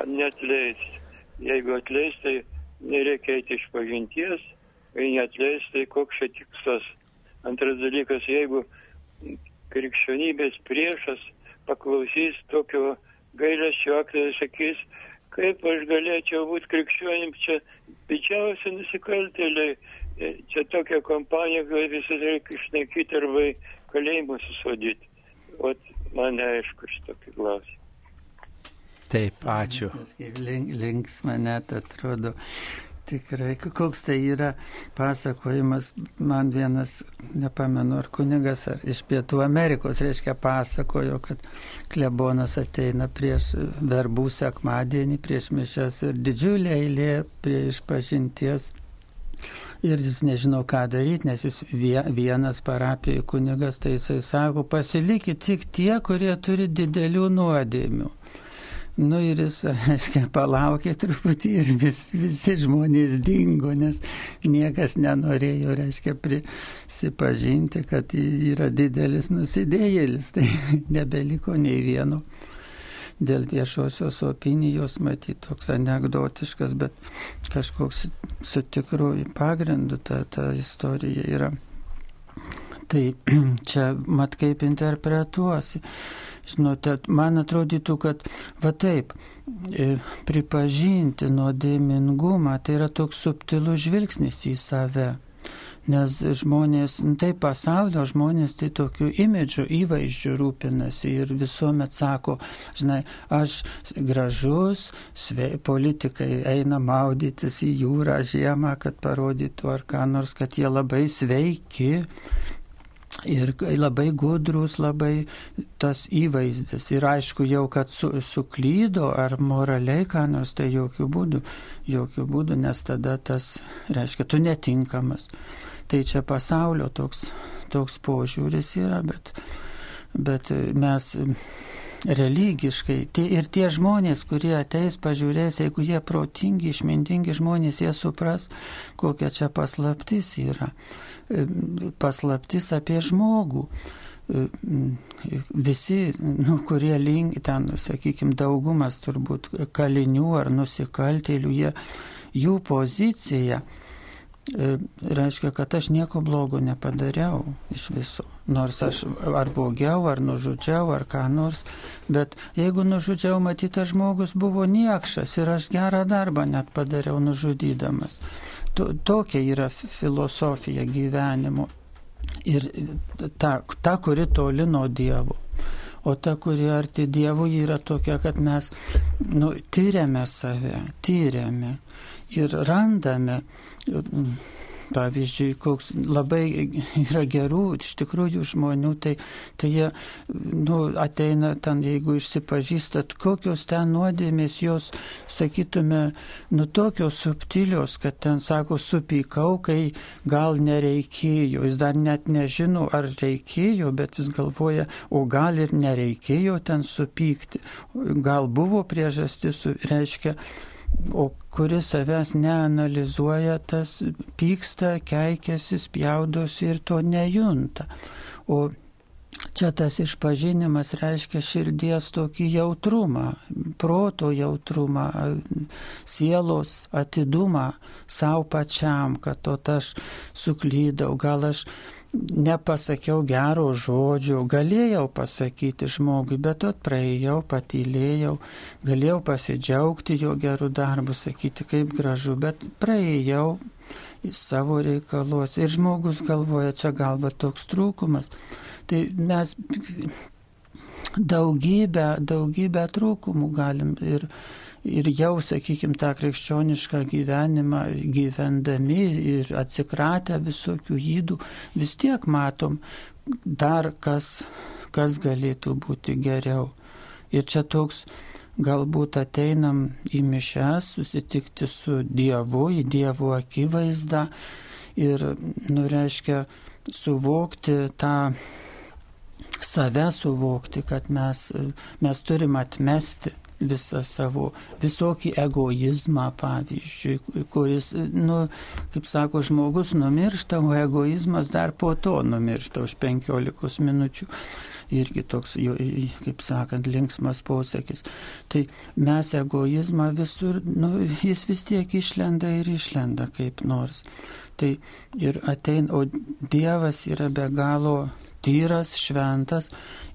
ar netleis. Jeigu atleis, tai nereikia eiti iš pažinties, jei netleis, tai koks čia tikslas. Antras dalykas, jeigu krikščionybės priešas paklausys tokio gailesčio aktą ir sakys, kaip aš galėčiau būti krikščionim, čia didžiausi nusikaltėliai, e, čia tokia kompanija, kad visi reikia išnaikyti arba kalėjimus susodyti. O man neaišku šitokį klausimą. Taip, ačiū. Link, linksma net atrodo. Tikrai, koks tai yra pasakojimas, man vienas, nepamenu, ar kunigas, ar iš Pietų Amerikos, reiškia, pasakojo, kad klebonas ateina prieš verbų sekmadienį, prieš mišęs ir didžiulė eilė prie išpažinties. Ir jis nežino, ką daryti, nes jis vienas parapijai kunigas, tai jisai sako, pasilikit tik tie, kurie turi didelių nuodėmių. Nu ir jis, aiškiai, palaukė truputį ir vis, visi žmonės dingo, nes niekas nenorėjo, reiškia, prisipažinti, kad yra didelis nusidėjėlis. Tai nebeliko nei vieno. Dėl viešosios opinijos, matyt, toks anegdotiškas, bet kažkoks su tikru pagrindu ta, ta istorija yra. Tai čia mat kaip interpretuosi. Žinote, man atrodytų, kad va taip, e, pripažinti nuodėmingumą tai yra toks subtilus žvilgsnis į save. Nes žmonės, nu, tai pasaulio žmonės tai tokiu imidžiu, įvaizdžiu rūpinasi ir visuomet sako, žinai, aš gražus, sve, politikai eina maudytis į jūrą žiemą, kad parodytų ar ką nors, kad jie labai sveiki, Ir labai gudrus, labai tas įvaizdis. Ir aišku, jau kad su, suklydo ar moraliai ką nors, tai jokių būdų, jokių būdų, nes tada tas reiškia, tu netinkamas. Tai čia pasaulio toks, toks požiūris yra, bet, bet mes religiškai. Tie, ir tie žmonės, kurie ateis, pažiūrės, jeigu jie protingi, išmintingi žmonės, jie supras, kokia čia paslaptis yra paslaptis apie žmogų. Visi, nu, kurie link, ten, sakykime, daugumas turbūt kalinių ar nusikaltėlių, jie, jų pozicija reiškia, kad aš nieko blogo nepadariau iš viso. Nors aš ar vogiau, ar nužudžiau, ar ką nors. Bet jeigu nužudžiau, matytas žmogus buvo niekšas ir aš gerą darbą net padariau nužudydamas. To, tokia yra filosofija gyvenimo. Ir ta, ta, kuri toli nuo Dievo. O ta, kuri arti Dievui, yra tokia, kad mes nu, tyriame save, tyriame ir randame Pavyzdžiui, koks labai yra gerų, iš tikrųjų žmonių, tai, tai jie nu, ateina ten, jeigu išsipažįstat, kokios ten nuodėmės jos, sakytume, nu tokios subtilios, kad ten sako, supykau, kai gal nereikėjo. Jis dar net nežino, ar reikėjo, bet jis galvoja, o gal ir nereikėjo ten supykti. Gal buvo priežastis, reiškia, o kuris savęs neanalizuoja, tas pyksta, keikiasi, spjaudosi ir to nejunta. O Čia tas išpažinimas reiškia širdies tokį jautrumą, proto jautrumą, sielos atidumą savo pačiam, kad to aš suklydau, gal aš nepasakiau gero žodžio, galėjau pasakyti žmogui, bet atpraėjau, patylėjau, galėjau pasidžiaugti jo gerų darbų, sakyti kaip gražu, bet praėjau į savo reikaluos ir žmogus galvoja, čia galva toks trūkumas. Tai mes daugybę, daugybę trūkumų galim ir ir jau, sakykime, tą krikščionišką gyvenimą gyvendami ir atsikratę visokių įdų, vis tiek matom dar kas, kas galėtų būti geriau. Ir čia toks galbūt ateinam į mišęs, susitikti su Dievu, į Dievo akivaizdą ir, nu, reiškia, suvokti tą save suvokti, kad mes, mes turim atmesti visą savo, visokį egoizmą, pavyzdžiui, kuris, nu, kaip sako, žmogus numiršta, o egoizmas dar po to numiršta už 15 minučių. Irgi toks, kaip sakant, linksmas posakis. Tai mes egoizmą visur, nu, jis vis tiek išlenda ir išlenda kaip nors. Tai ir ateina, o Dievas yra be galo tyras, šventas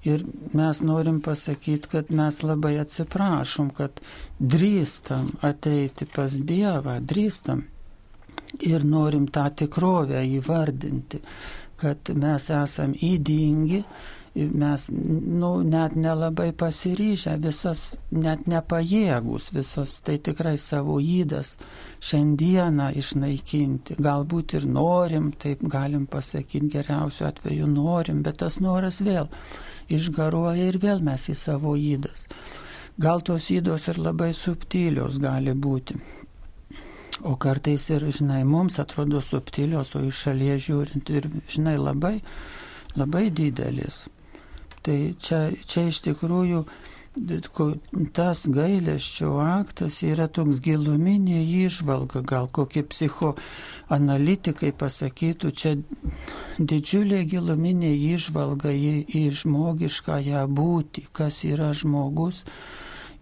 ir mes norim pasakyti, kad mes labai atsiprašom, kad drįstam ateiti pas Dievą, drįstam. Ir norim tą tikrovę įvardinti, kad mes esam įdingi mes nu, net nelabai pasiryžę, visas net nepajėgus, visas tai tikrai savo įdas šiandieną išnaikinti. Galbūt ir norim, taip galim pasakyti, geriausiu atveju norim, bet tas noras vėl išgaruoja ir vėl mes į savo įdas. Gal tos įdos ir labai subtilios gali būti. O kartais ir, žinai, mums atrodo subtilios, o iš šalies žiūrint ir, žinai, labai, labai didelis. Tai čia, čia iš tikrųjų tas gailesčio aktas yra toks giluminė išvalga, gal kokie psichoanalitikai pasakytų, čia didžiulė giluminė išvalga į, į žmogišką ją būti, kas yra žmogus.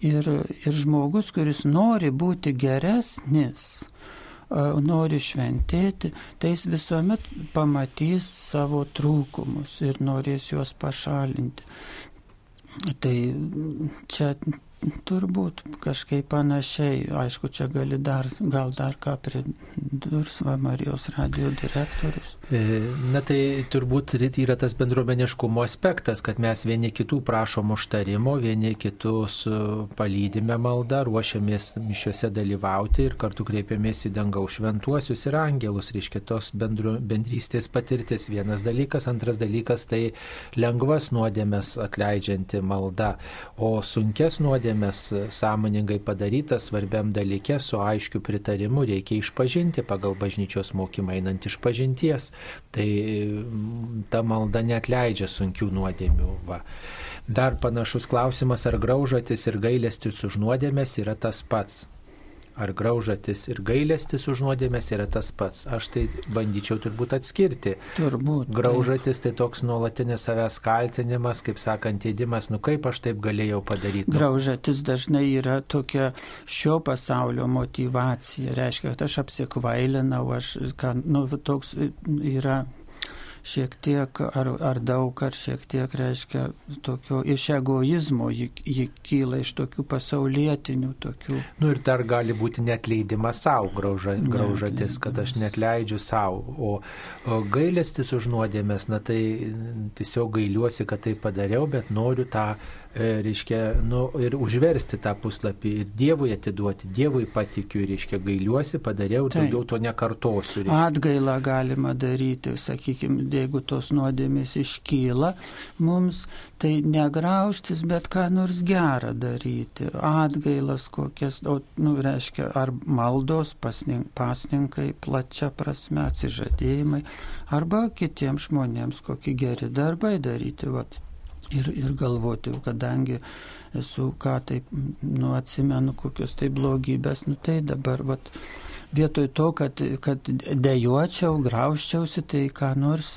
Ir, ir žmogus, kuris nori būti geresnis, nori šventėti, tai jis visuomet pamatys savo trūkumus ir norės juos pašalinti. Tai čia turbūt kažkaip panašiai, aišku, čia gali dar, gal dar ką pridurs va, Marijos radio direktorius. E, na tai turbūt yra tas bendruomeniškumo aspektas, kad mes vieni kitų prašom užtarimo, vieni kitus e, palydime maldą, ruošiamės mišiuose dalyvauti ir kartu kreipiamės į dangaus šventuosius ir angelus, reiškia tos bendru, bendrystės patirtis. Vienas dalykas, antras dalykas tai lengvas nuodėmės atleidžianti malda, o sunkes nuodėmės sąmoningai padarytas svarbiam dalykė su aiškiu pritarimu reikia išpažinti pagal bažnyčios mokymą einant iš pažinties. Tai mm, ta malda net leidžia sunkių nuodėmių. Va. Dar panašus klausimas, ar graužatis ir gailestis už nuodėmės yra tas pats ar graužatis ir gailestis už nuodėmės yra tas pats. Aš tai bandyčiau turbūt atskirti. Turbūt. Graužatis tai toks nuolatinis savęs kaltinimas, kaip sakant, įdimas, nu kaip aš taip galėjau padaryti. Nu. Graužatis dažnai yra tokia šio pasaulio motivacija. Reiškia, kad aš apsikvailinau, aš, kad, nu, toks yra šiek tiek ar, ar daug, ar šiek tiek reiškia tokio iš egoizmo, ji, ji kyla iš tokių pasaulietinių tokių. Nu ir dar gali būti net leidimas savo grauža, graužatis, kad aš net leidžiu savo, o, o gailestis už nuodėmės, na tai tiesiog gailiuosi, kad tai padariau, bet noriu tą reiškia, nu, ir užversti tą puslapį ir Dievui atiduoti, Dievui patikiu, reiškia, gailiuosi, padariau, tai. daugiau to nekartosiu. Reiškia. Atgailą galima daryti, sakykime, jeigu tos nuodėmės iškyla mums, tai negraužtis, bet ką nors gerą daryti. Atgailas kokias, o, nu, reiškia, ar maldos, pasninkai, plačia prasme, atsižadėjimai, arba kitiems žmonėms kokie geri darbai daryti. Vat ir, ir galvoti, kadangi esu ką taip, nu, atsimenu kokios tai blogybės, nu tai dabar, vat, vietoj to, kad, kad dejuočiau, grauščiausi, tai ką nors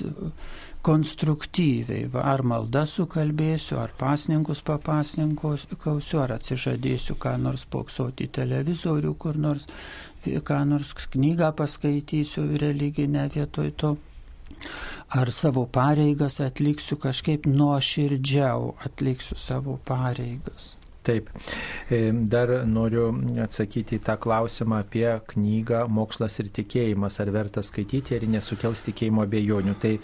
konstruktyviai, va, ar maldą sukalbėsiu, ar pasninkus papasninkausiu, ar atsižadėsiu ką nors poksoti televizorių, kur nors, ką nors knygą paskaitysiu religinę vietoj to ar savo pareigas atliksiu kažkaip nuoširdžiau, atliksiu savo pareigas. Taip, e, dar noriu atsakyti į tą klausimą apie knygą Mokslas ir tikėjimas, ar verta skaityti, ar nesukels tikėjimo abejonių. Tai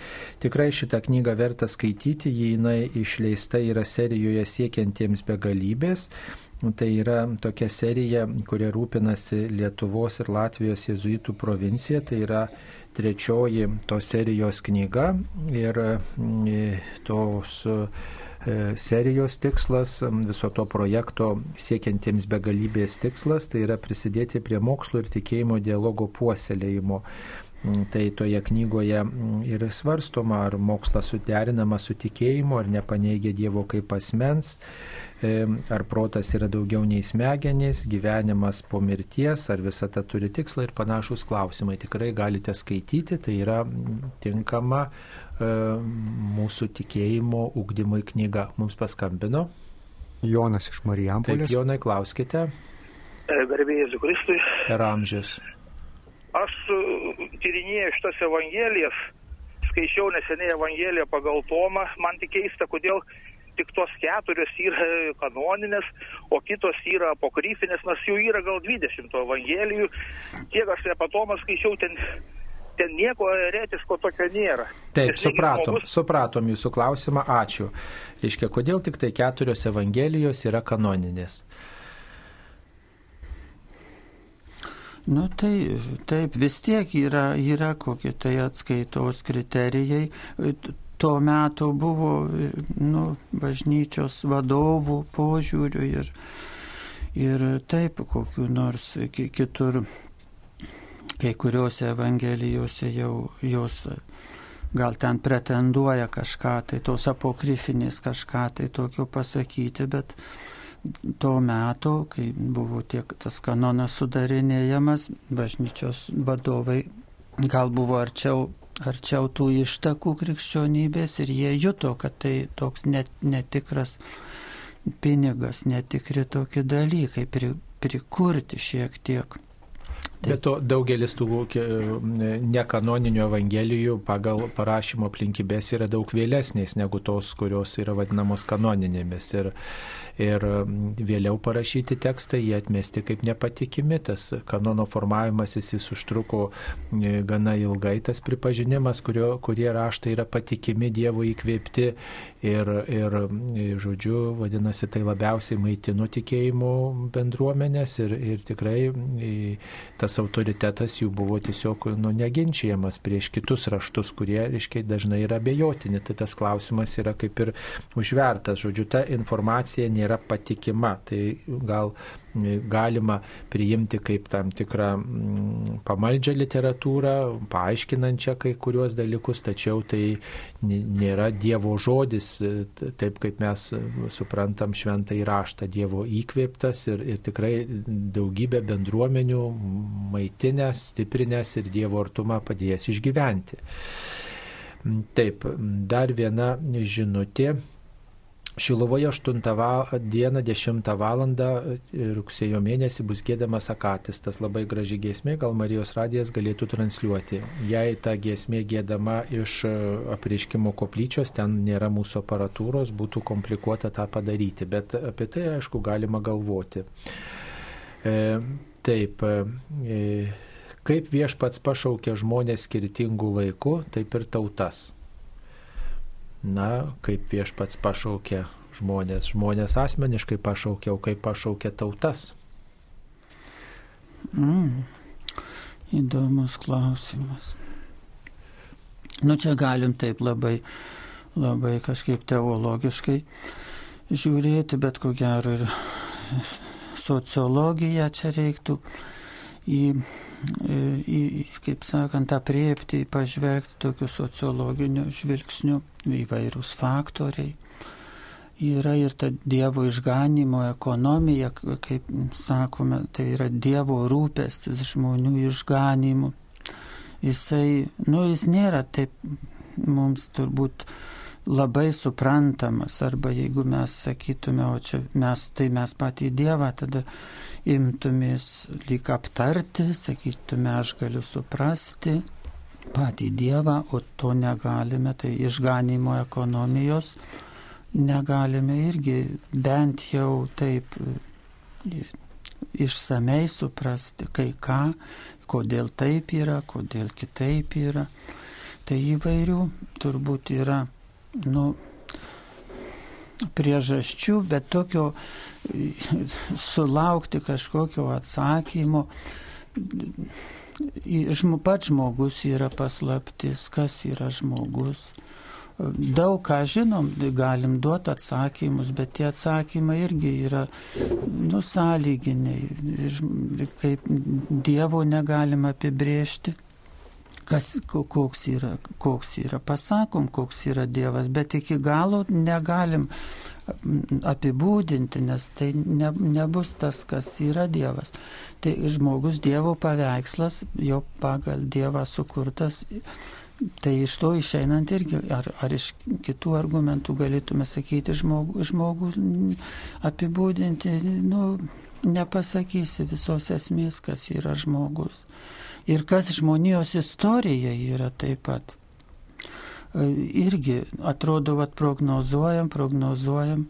tikrai šitą knygą verta skaityti, jinai išleista yra serijoje siekiantiems begalybės. Tai yra tokia serija, kuria rūpinasi Lietuvos ir Latvijos jezuitų provincija, tai yra trečioji tos serijos knyga ir mm, tos e, serijos tikslas, viso to projekto siekiantiems begalybės tikslas, tai yra prisidėti prie mokslo ir tikėjimo dialogo puoselėjimo. Mm, tai toje knygoje mm, ir svarstoma, ar mokslas suderinama su tikėjimu, ar nepaneigia Dievo kaip asmens, ar protas yra daugiau nei smegenys, gyvenimas po mirties, ar visata turi tikslą ir panašus klausimai. Tikrai galite skaityti, tai yra tinkama e, mūsų tikėjimo ugdymui knyga. Mums paskambino. Jonas iš Marijampolės. Taip, Jonai, klauskite. Garbėjai Jėzų Kristui. Per amžius. Aš tyrinėjau šitas evangelijas, skaičiau neseniai evangeliją pagal Tomą, man tik keista, kodėl tik tos keturios yra kanoninės, o kitos yra apokryfinės, nors jų yra gal 20 evangelijų. Kiek aš apie Tomą skaičiau, ten ten nieko eretiško tokio nėra. Taip, Nes supratom, žmogus- supratom jūsų klausimą, ačiū. Reiškia, kodėl tik tai keturios Evangelijos yra kanoninės? Nu tai taip, vis tiek yra, yra kokie tai atskaitos kriterijai. Tuo metu buvo nu, bažnyčios vadovų požiūrių ir, ir taip kokiu nors ki- kitur, kai kuriuose Evangelijose jau jos gal ten pretenduoja kažką, tai tos apokrifinės kažką tai tokio pasakyti, bet to meto, kai buvo tiek tas kanonas sudarinėjamas, bažnyčios vadovai gal buvo arčiau, arčiau tų ištakų krikščionybės ir jie juto, kad tai toks net, netikras pinigas, netikri tokie dalykai, pri, prikurti šiek tiek. Bet to daugelis tų ke- nekanoninių evangelijų pagal parašymo aplinkybės yra daug vėlesnės negu tos, kurios yra vadinamos kanoninėmis. Ir, ir mm, vėliau parašyti tekstai jie atmesti kaip nepatikimi. Tas kanono formavimas jis užtruko e, gana ilgai, tas pripažinimas, kurio, kurie raštai yra patikimi Dievo įkvėpti. Ir, ir, žodžiu, vadinasi, tai labiausiai maitino tikėjimo bendruomenės ir, ir tikrai e, tas autoritetas jų buvo tiesiog nu, neginčiamas prieš kitus raštus, kurie, reiškia, dažnai yra abejotini. Tai tas klausimas yra kaip ir užvertas. Žodžiu, ta informacija nėra patikima. Tai gal galima priimti kaip tam tikrą mm, pamaldžią literatūrą, paaiškinančią kai kuriuos dalykus, tačiau tai nėra Dievo žodis, e, taip kaip mes e, suprantam šventą įraštą, Dievo įkvėptas ir, ir tikrai daugybė bendruomenių maitinės, stiprinės ir Dievo artumą padėjęs išgyventi. Taip, dar viena žinutė. Šilovoje 8 val. dieną 10 val. rugsėjo mėnesį bus gėdamas akatis. Tas labai graži giesmė, gal Marijos radijas galėtų transliuoti. Jei ta giesmė gėdama iš e, apreiškimo koplyčios, ten nėra mūsų aparatūros, būtų komplikuota tą padaryti, bet apie tai aišku galima galvoti. E, taip, e, kaip viešpats pašaukia žmonės skirtingų laikų, taip ir tautas. Na, kaip viešpats pašaukia žmonės, žmonės asmeniškai pašaukia, o kaip pašaukia tautas. Mm. Įdomus klausimas. Nu čia galim taip labai, labai kažkaip teologiškai žiūrėti, bet ko gero ir sociologiją čia reiktų į, į kaip sakant, apriepti, pažvelgti tokiu sociologiniu žvilgsniu įvairūs faktoriai. Yra ir ta Dievo išganimo ekonomija, kaip sakome, tai yra Dievo rūpestis žmonių išganimu. Jisai, nu, jis nėra taip mums turbūt labai suprantamas, arba jeigu mes sakytume, o čia mes, tai mes patį Dievą, tada imtumės lyg aptarti, sakytume, aš galiu suprasti patį Dievą, o to negalime, tai išganimo ekonomijos negalime irgi bent jau taip išsamei suprasti, kai ką, kodėl taip yra, kodėl kitaip yra. Tai įvairių turbūt yra, nu, priežasčių, bet tokio sulaukti kažkokio atsakymo. Pats žmogus yra paslaptis, kas yra žmogus. Daug ką žinom, galim duoti atsakymus, bet tie atsakymai irgi yra nusąlyginiai. Kaip Dievo negalima apibriežti, kas, koks, yra, koks yra. Pasakom, koks yra Dievas, bet iki galo negalim apibūdinti, nes tai ne, nebus tas, kas yra Dievas. Tai žmogus Dievo paveikslas, jo pagal Dievą sukurtas. Tai iš to išeinant irgi, ar, ar iš kitų argumentų galėtume sakyti, žmogų, žmogų apibūdinti, nu, nepasakysi visos esmės, kas yra žmogus. Ir kas žmonijos istorija yra taip pat. Irgi atrodo, kad prognozuojam, prognozuojam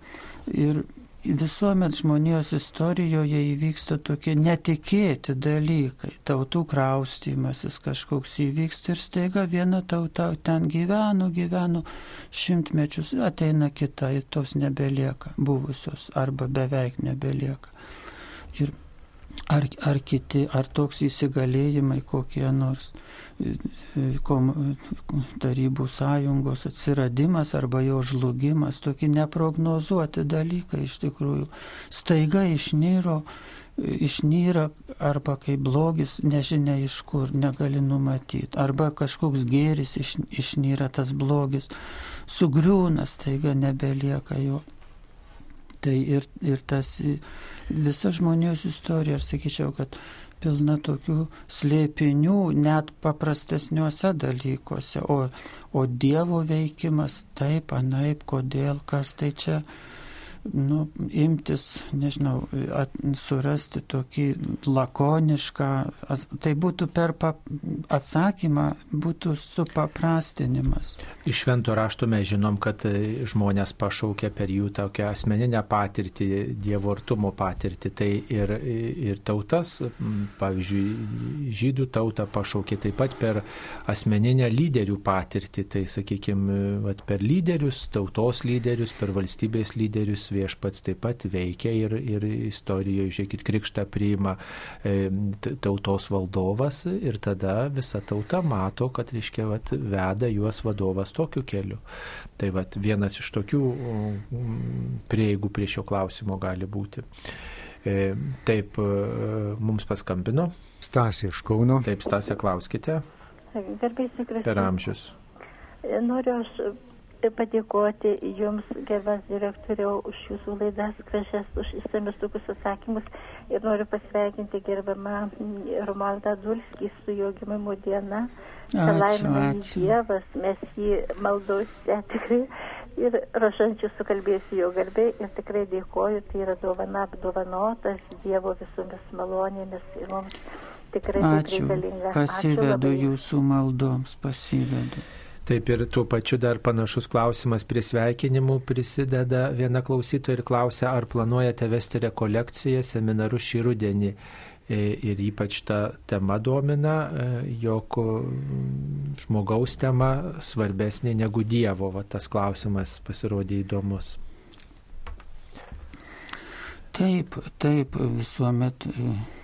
ir visuomet žmonijos istorijoje įvyksta tokie netikėti dalykai. Tautų kraustymasis kažkoks įvyksta ir staiga viena tauta ten gyveno, gyveno šimtmečius, ateina kita ir tos nebelieka, buvusios arba beveik nebelieka. Ir ar, ar kiti, ar toks įsigalėjimai kokie nors e, e, kom, tarybų sąjungos atsiradimas arba jo žlugimas, tokie neprognozuoti dalykai iš tikrųjų staiga išnyro, išnyra arba kaip blogis, nežinia iš kur, negali numatyti, arba kažkoks gėris iš, išnyra tas blogis, sugriūna staiga nebelieka jo. Tai ir, ir tas visa žmonijos istorija, aš sakyčiau, kad pilna tokių slėpinių net paprastesniuose dalykuose, o, o Dievo veikimas taip, anaip, kodėl, kas tai čia nu, imtis, nežinau, at, surasti tokį lakonišką, tai būtų per pa, atsakymą, būtų supaprastinimas. Iš švento rašto mes žinom, kad e, žmonės pašaukia per jų tokią asmeninę patirtį, Dievo artumo patirtį. Tai ir, ir tautas, pavyzdžiui, žydų tautą pašaukė taip pat per asmeninę lyderių patirtį. Tai, sakykime, per lyderius, tautos lyderius, per valstybės lyderius viešpats taip pat veikia ir, ir istorijoje, žiūrėkit, krikštą priima e, tautos valdovas ir tada visa tauta mato, kad, reiškia, vat, veda juos vadovas tokiu keliu. Tai vat, vienas iš tokių prieigų prie šio klausimo gali būti. E, taip, e, mums paskambino. Stasė iš Kauno. Taip, Stasė, klauskite. Garbėsiu. Per amžius. Noriu aš padėkoti Jums, gerbas direktoriau, už Jūsų laidas gražias, už įsamius tokius atsakymus ir noriu pasveikinti gerbamą Romaldą Dulskį su jo gimimo diena. Laimina Dievas, mes jį maldose tikrai ir rožančių sukalbėsiu jo garbė ir tikrai dėkoju, tai yra dovana apdovanotas Dievo visomis malonėmis ir mums tikrai Ačiū. reikalinga. Pasivedu Ačiū jūsų maldoms, pasivedu. Taip ir tuo pačiu dar panašus klausimas prie sveikinimų prisideda viena klausytoja ir klausia, ar planuojate vesti rekolekciją, seminarus šį rudenį. E, ir ypač ta tema domina, e, jog žmogaus tema svarbesnė negu Dievo. Va, tas klausimas pasirodė įdomus. Taip, taip, visuomet E,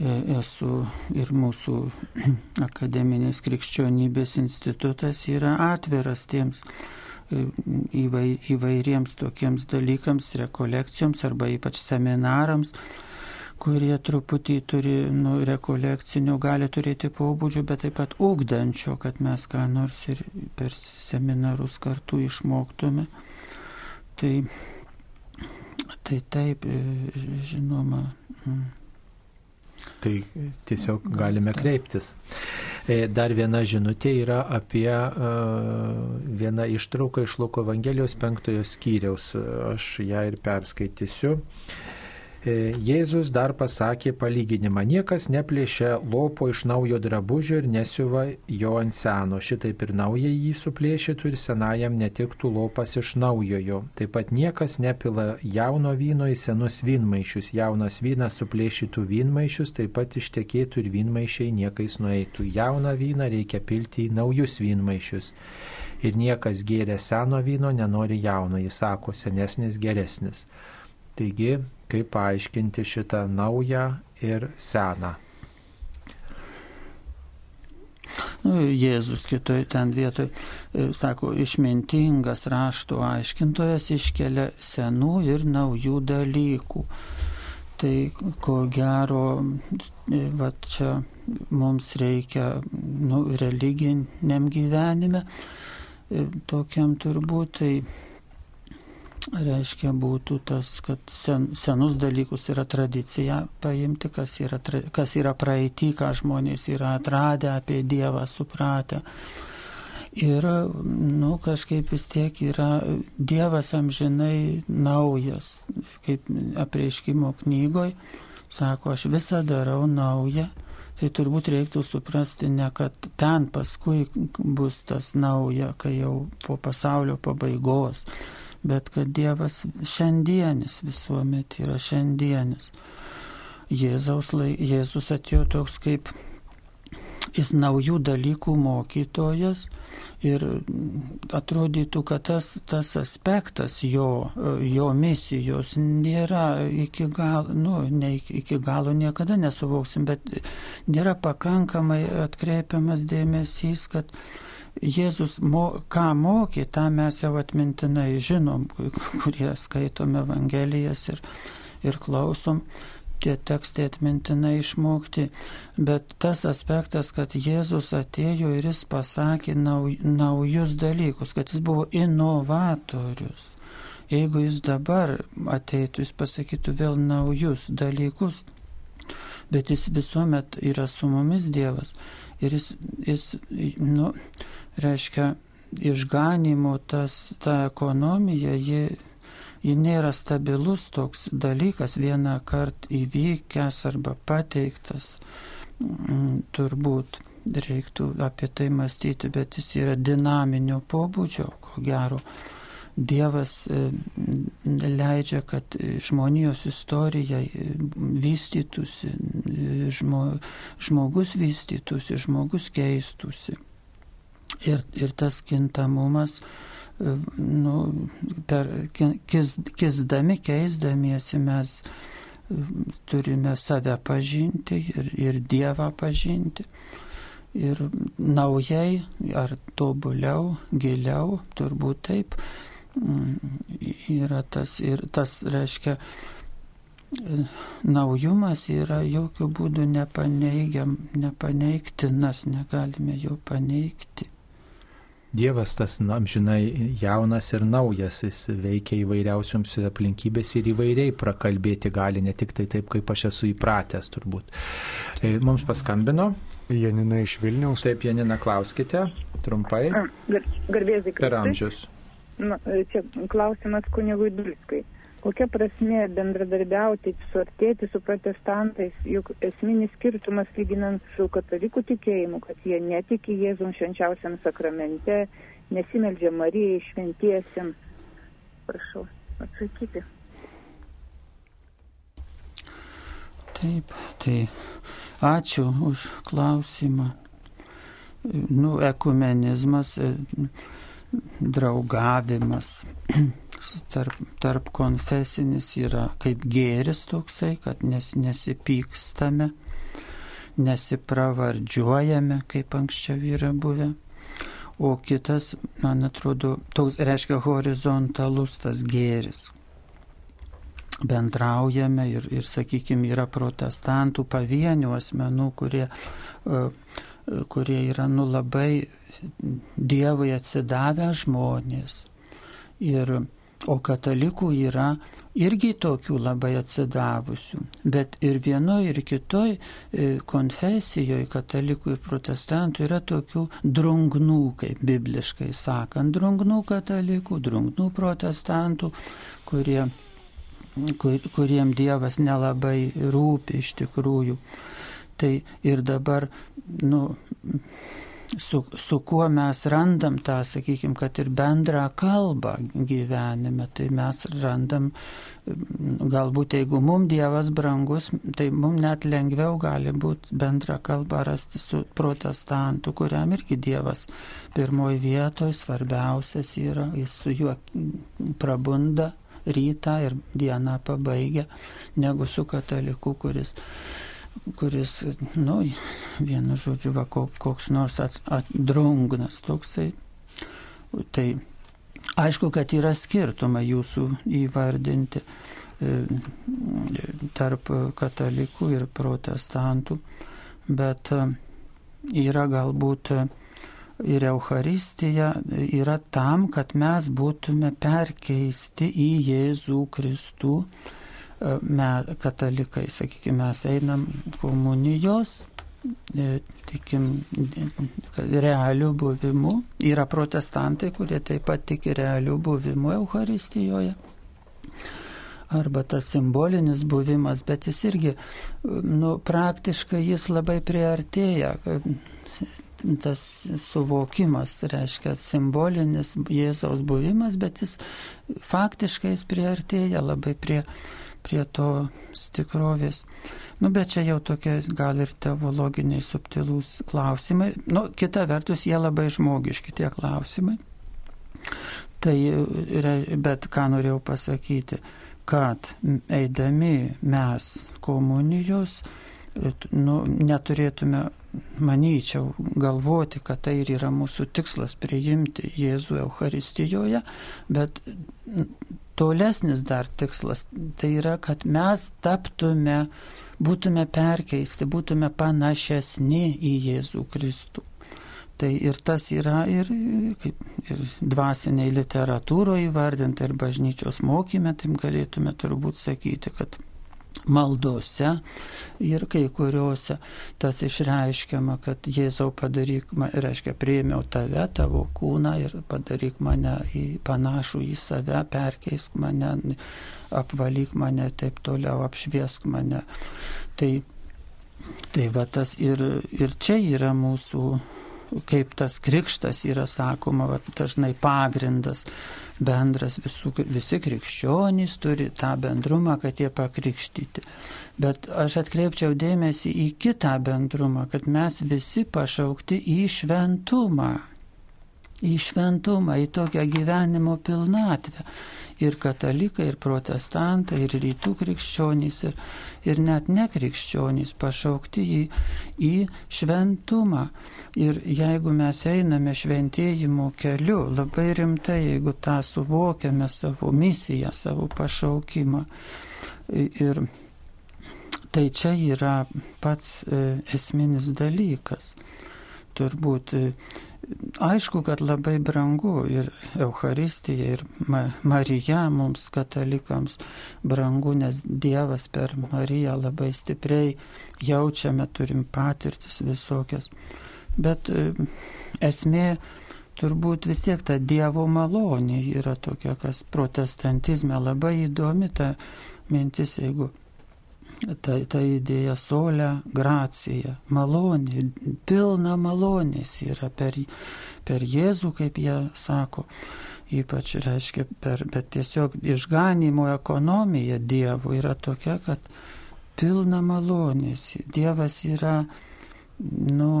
esu ir mūsų akademinės krikščionybės institutas yra atviras tiems e, įvairiems tokiems dalykams, rekolekcijoms arba ypač seminarams, kurie truputį turi nu, rekolekcinių, gali turėti pobūdžių, bet taip pat ūkdančio, kad mes ką nors ir per seminarus kartu išmoktume. Tai, tai taip, e, žinoma. Mm. Tai tiesiog galime kreiptis. E, dar viena žinutė yra apie uh, vieną ištrauką iš Luko Evangelijos penktojo skyriaus. Aš ją ir perskaitysiu. E, Jėzus dar pasakė palyginimą. Niekas neplėšia lopo iš naujo drabužio ir nesiuva jo ant seno. Šitaip ir naują jį suplėšytų ir senajam netiktų lopas iš naujojo. Taip pat niekas nepila jauno vyno į senus vynmaišius. Jaunas vynas suplėšytų vynmaišius, taip pat ištekėtų ir vynmaišiai niekais nueitų. Jauną vyną reikia pilti į naujus vynmaišius. Ir niekas gėrė seno vyno nenori jauno, jis sako, senesnis geresnis. Taigi kaip paaiškinti šitą naują ir seną. Nu, Jėzus kitoj ten vietoj e, sako, išmintingas rašto aiškintojas iškelia senų ir naujų dalykų. Tai ko gero, e, va čia mums reikia nu, religiniam gyvenime, e, tokiam turbūt, tai reiškia būtų tas, kad sen, senus dalykus yra tradicija paimti, kas yra, kas yra praeitį, ką žmonės yra atradę apie Dievą, supratę. Ir, nu, kažkaip vis tiek yra Dievas amžinai naujas, kaip apreiškimo knygoje, sako, aš visą darau naują. Tai turbūt reiktų suprasti ne, kad ten paskui bus tas nauja, kai jau po pasaulio pabaigos bet kad Dievas šiandienis visuomet yra šiandienis. Jėzaus, Jėzus atėjo toks kaip jis naujų dalykų mokytojas ir atrodytų, kad tas, tas aspektas jo, jo misijos nėra iki galo, nu, ne iki galo niekada nesuvoksim, bet nėra pakankamai atkreipiamas dėmesys, kad Jėzus, mo, ką mokė, tą mes jau atmintinai žinom, kurie skaitome Evangelijas ir, ir klausom tie tekstai atmintinai išmokti, bet tas aspektas, kad Jėzus atėjo ir jis pasakė nau, naujus dalykus, kad jis buvo inovatorius. Jeigu jis dabar ateitų, jis pasakytų vėl naujus dalykus, bet jis visuomet yra su mumis Dievas. Ir jis, jis nu, reiškia, išganimo tas, ta ekonomija, ji ji nėra stabilus toks dalykas, vieną kartą įvykęs arba pateiktas. Mm, turbūt reiktų apie tai mąstyti, bet jis yra dinaminio pobūdžio, ko gero. Dievas e, leidžia, kad žmonijos istorija vystytųsi, žmo, žmogus vystytųsi, žmogus keistųsi. Ir, ir tas kintamumas nu, per kis, kisdami, keisdamiesi mes turime save pažinti ir, ir Dievą pažinti. Ir naujai ar tobuliau, giliau, turbūt taip, yra tas ir tas reiškia, naujumas yra jokių būdų nepaneigiam, nepaneigtinas, negalime jo paneigti. Dievas tas amžinai jaunas ir naujas, jis veikia įvairiausioms aplinkybės ir įvairiai prakalbėti gali, ne tik tai taip, kaip aš esu įpratęs turbūt. Tai mums paskambino. Janina iš Vilniaus. Taip, Janina, klauskite trumpai. Gar, Garbėzai, per amžius. Na, čia klausimas kunigui Dulskai kokia prasmė bendradarbiauti, suartėti su protestantais, juk esminis skirtumas lyginant su katalikų tikėjimu, kad jie netiki Jėzum švenčiausiam sakramente, nesimeldžia Marijai šventiesiam. Prašau atsakyti. Taip, tai ačiū už klausimą. Nu, ekumenizmas, draugavimas tarp, tarp konfesinis yra kaip gėris toksai, kad nes, nesipykstame, nesipravardžiuojame, kaip anksčiau yra buvę. O kitas, man atrodo, toks reiškia horizontalus tas gėris. Bendraujame ir, ir sakykime, yra protestantų pavienių asmenų, kurie, e, kurie yra nu labai Dievui atsidavę žmonės. Ir O katalikų yra irgi tokių labai atsidavusių, bet ir vienoje, ir kitoje konfesijoje katalikų ir protestantų yra tokių drungnų, kaip bibliškai sakant, drungnų katalikų, drungnų protestantų, kurie, kur, kuriem Dievas nelabai rūpi iš tikrųjų. Tai ir dabar, nu, su, su kuo mes randam tą, sakykime, kad ir bendrą kalbą gyvenime, tai mes randam, galbūt jeigu mums Dievas brangus, tai mums net lengviau gali būti bendrą kalbą rasti su protestantu, kuriam irgi Dievas pirmoji vietoje svarbiausias yra, jis su juo prabunda rytą ir dieną pabaigia, negu su kataliku, kuris kuris, nu, vienu žodžiu, va, koks nors drungnas toksai. Tai aišku, kad yra skirtumai jūsų įvardinti e, tarp katalikų ir protestantų, bet e, yra galbūt ir Euharistija yra tam, kad mes būtume perkeisti į Jėzų Kristų me, katalikai, sakykime, mes einam komunijos, e, tikim realių buvimų. Yra protestantai, kurie taip pat tiki realių buvimų Euharistijoje. Arba tas simbolinis buvimas, bet jis irgi, nu, praktiškai jis labai priartėja tas suvokimas, reiškia simbolinis Jėzaus buvimas, bet jis faktiškai jis priartėja labai prie, prie tos tikrovės. Nu, bet čia jau tokie gal ir teologiniai subtilūs klausimai. Nu, kita vertus, jie labai žmogiški tie klausimai. Tai, bet ką norėjau pasakyti, kad eidami mes komunijos, nu, neturėtume, manyčiau, galvoti, kad tai ir yra mūsų tikslas priimti Jėzų Euharistijoje, bet tolesnis dar tikslas tai yra, kad mes taptume, būtume perkeisti, būtume panašesni į Jėzų Kristų. Tai ir tas yra ir, kaip, ir dvasiniai literatūroje įvardinta, ir bažnyčios mokymė, taip galėtume turbūt sakyti, kad maldose ir kai kuriuose tas išreiškiama, kad Jėzau padaryk, reiškia, priėmiau tave, tavo kūną ir padaryk mane į panašų į save, perkeisk mane, apvalyk mane, taip toliau apšviesk mane. Tai, tai va tas ir, ir čia yra mūsų kaip tas krikštas yra sakoma, va, dažnai pagrindas bendras, visų, visi krikščionys turi tą bendrumą, kad jie pakrikštyti. Bet aš atkreipčiau dėmesį į kitą bendrumą, kad mes visi pašaukti į šventumą. Į šventumą, į tokią gyvenimo pilnatvę ir katalikai, ir protestantai, ir rytų krikščionys, ir, ir net nekrikščionys pašaukti į, į šventumą. Ir jeigu mes einame šventėjimo keliu, labai rimtai, jeigu tą suvokiame savo misiją, savo pašaukimą. Ir tai čia yra pats e, esminis dalykas. Turbūt e, aišku, kad labai brangu ir Euharistija, ir Marija mums katalikams brangu, nes Dievas per Mariją labai stipriai jaučiame, turim patirtis visokias. Bet e, esmė turbūt vis tiek ta Dievo malonė yra tokia, kas protestantizme labai įdomi ta mintis, jeigu ta, ta idėja solė, gracija, malonė, pilna malonės yra per, per Jėzų, kaip jie sako. Ypač reiškia, per, bet tiesiog išganimo ekonomija Dievo yra tokia, kad pilna malonės. Dievas yra, nu,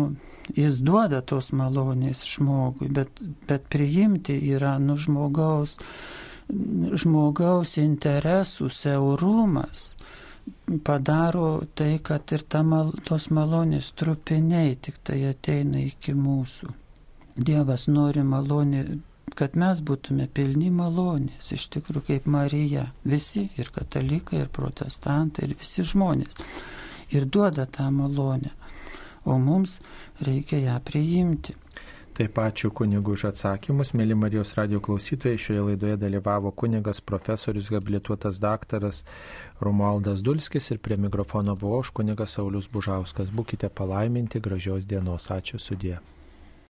jis duoda tos malonės žmogui, bet, bet priimti yra, nu, žmogaus, žmogaus interesų siaurumas padaro tai, kad ir ta mal, tos malonės trupiniai tik tai ateina iki mūsų. Dievas nori malonė, kad mes būtume pilni malonės, iš tikrųjų kaip Marija, visi ir katalikai, ir protestantai, ir visi žmonės. Ir duoda tą malonę, o mums reikia ją priimti. Taip ačiū kunigu už atsakymus. Mėly Marijos radio klausytojai, šioje laidoje dalyvavo kunigas profesorius habilituotas daktaras Romualdas Dulskis ir prie mikrofono buvau aš kunigas Saulis Bužauskas. Būkite palaiminti, gražios dienos. Ačiū sudė.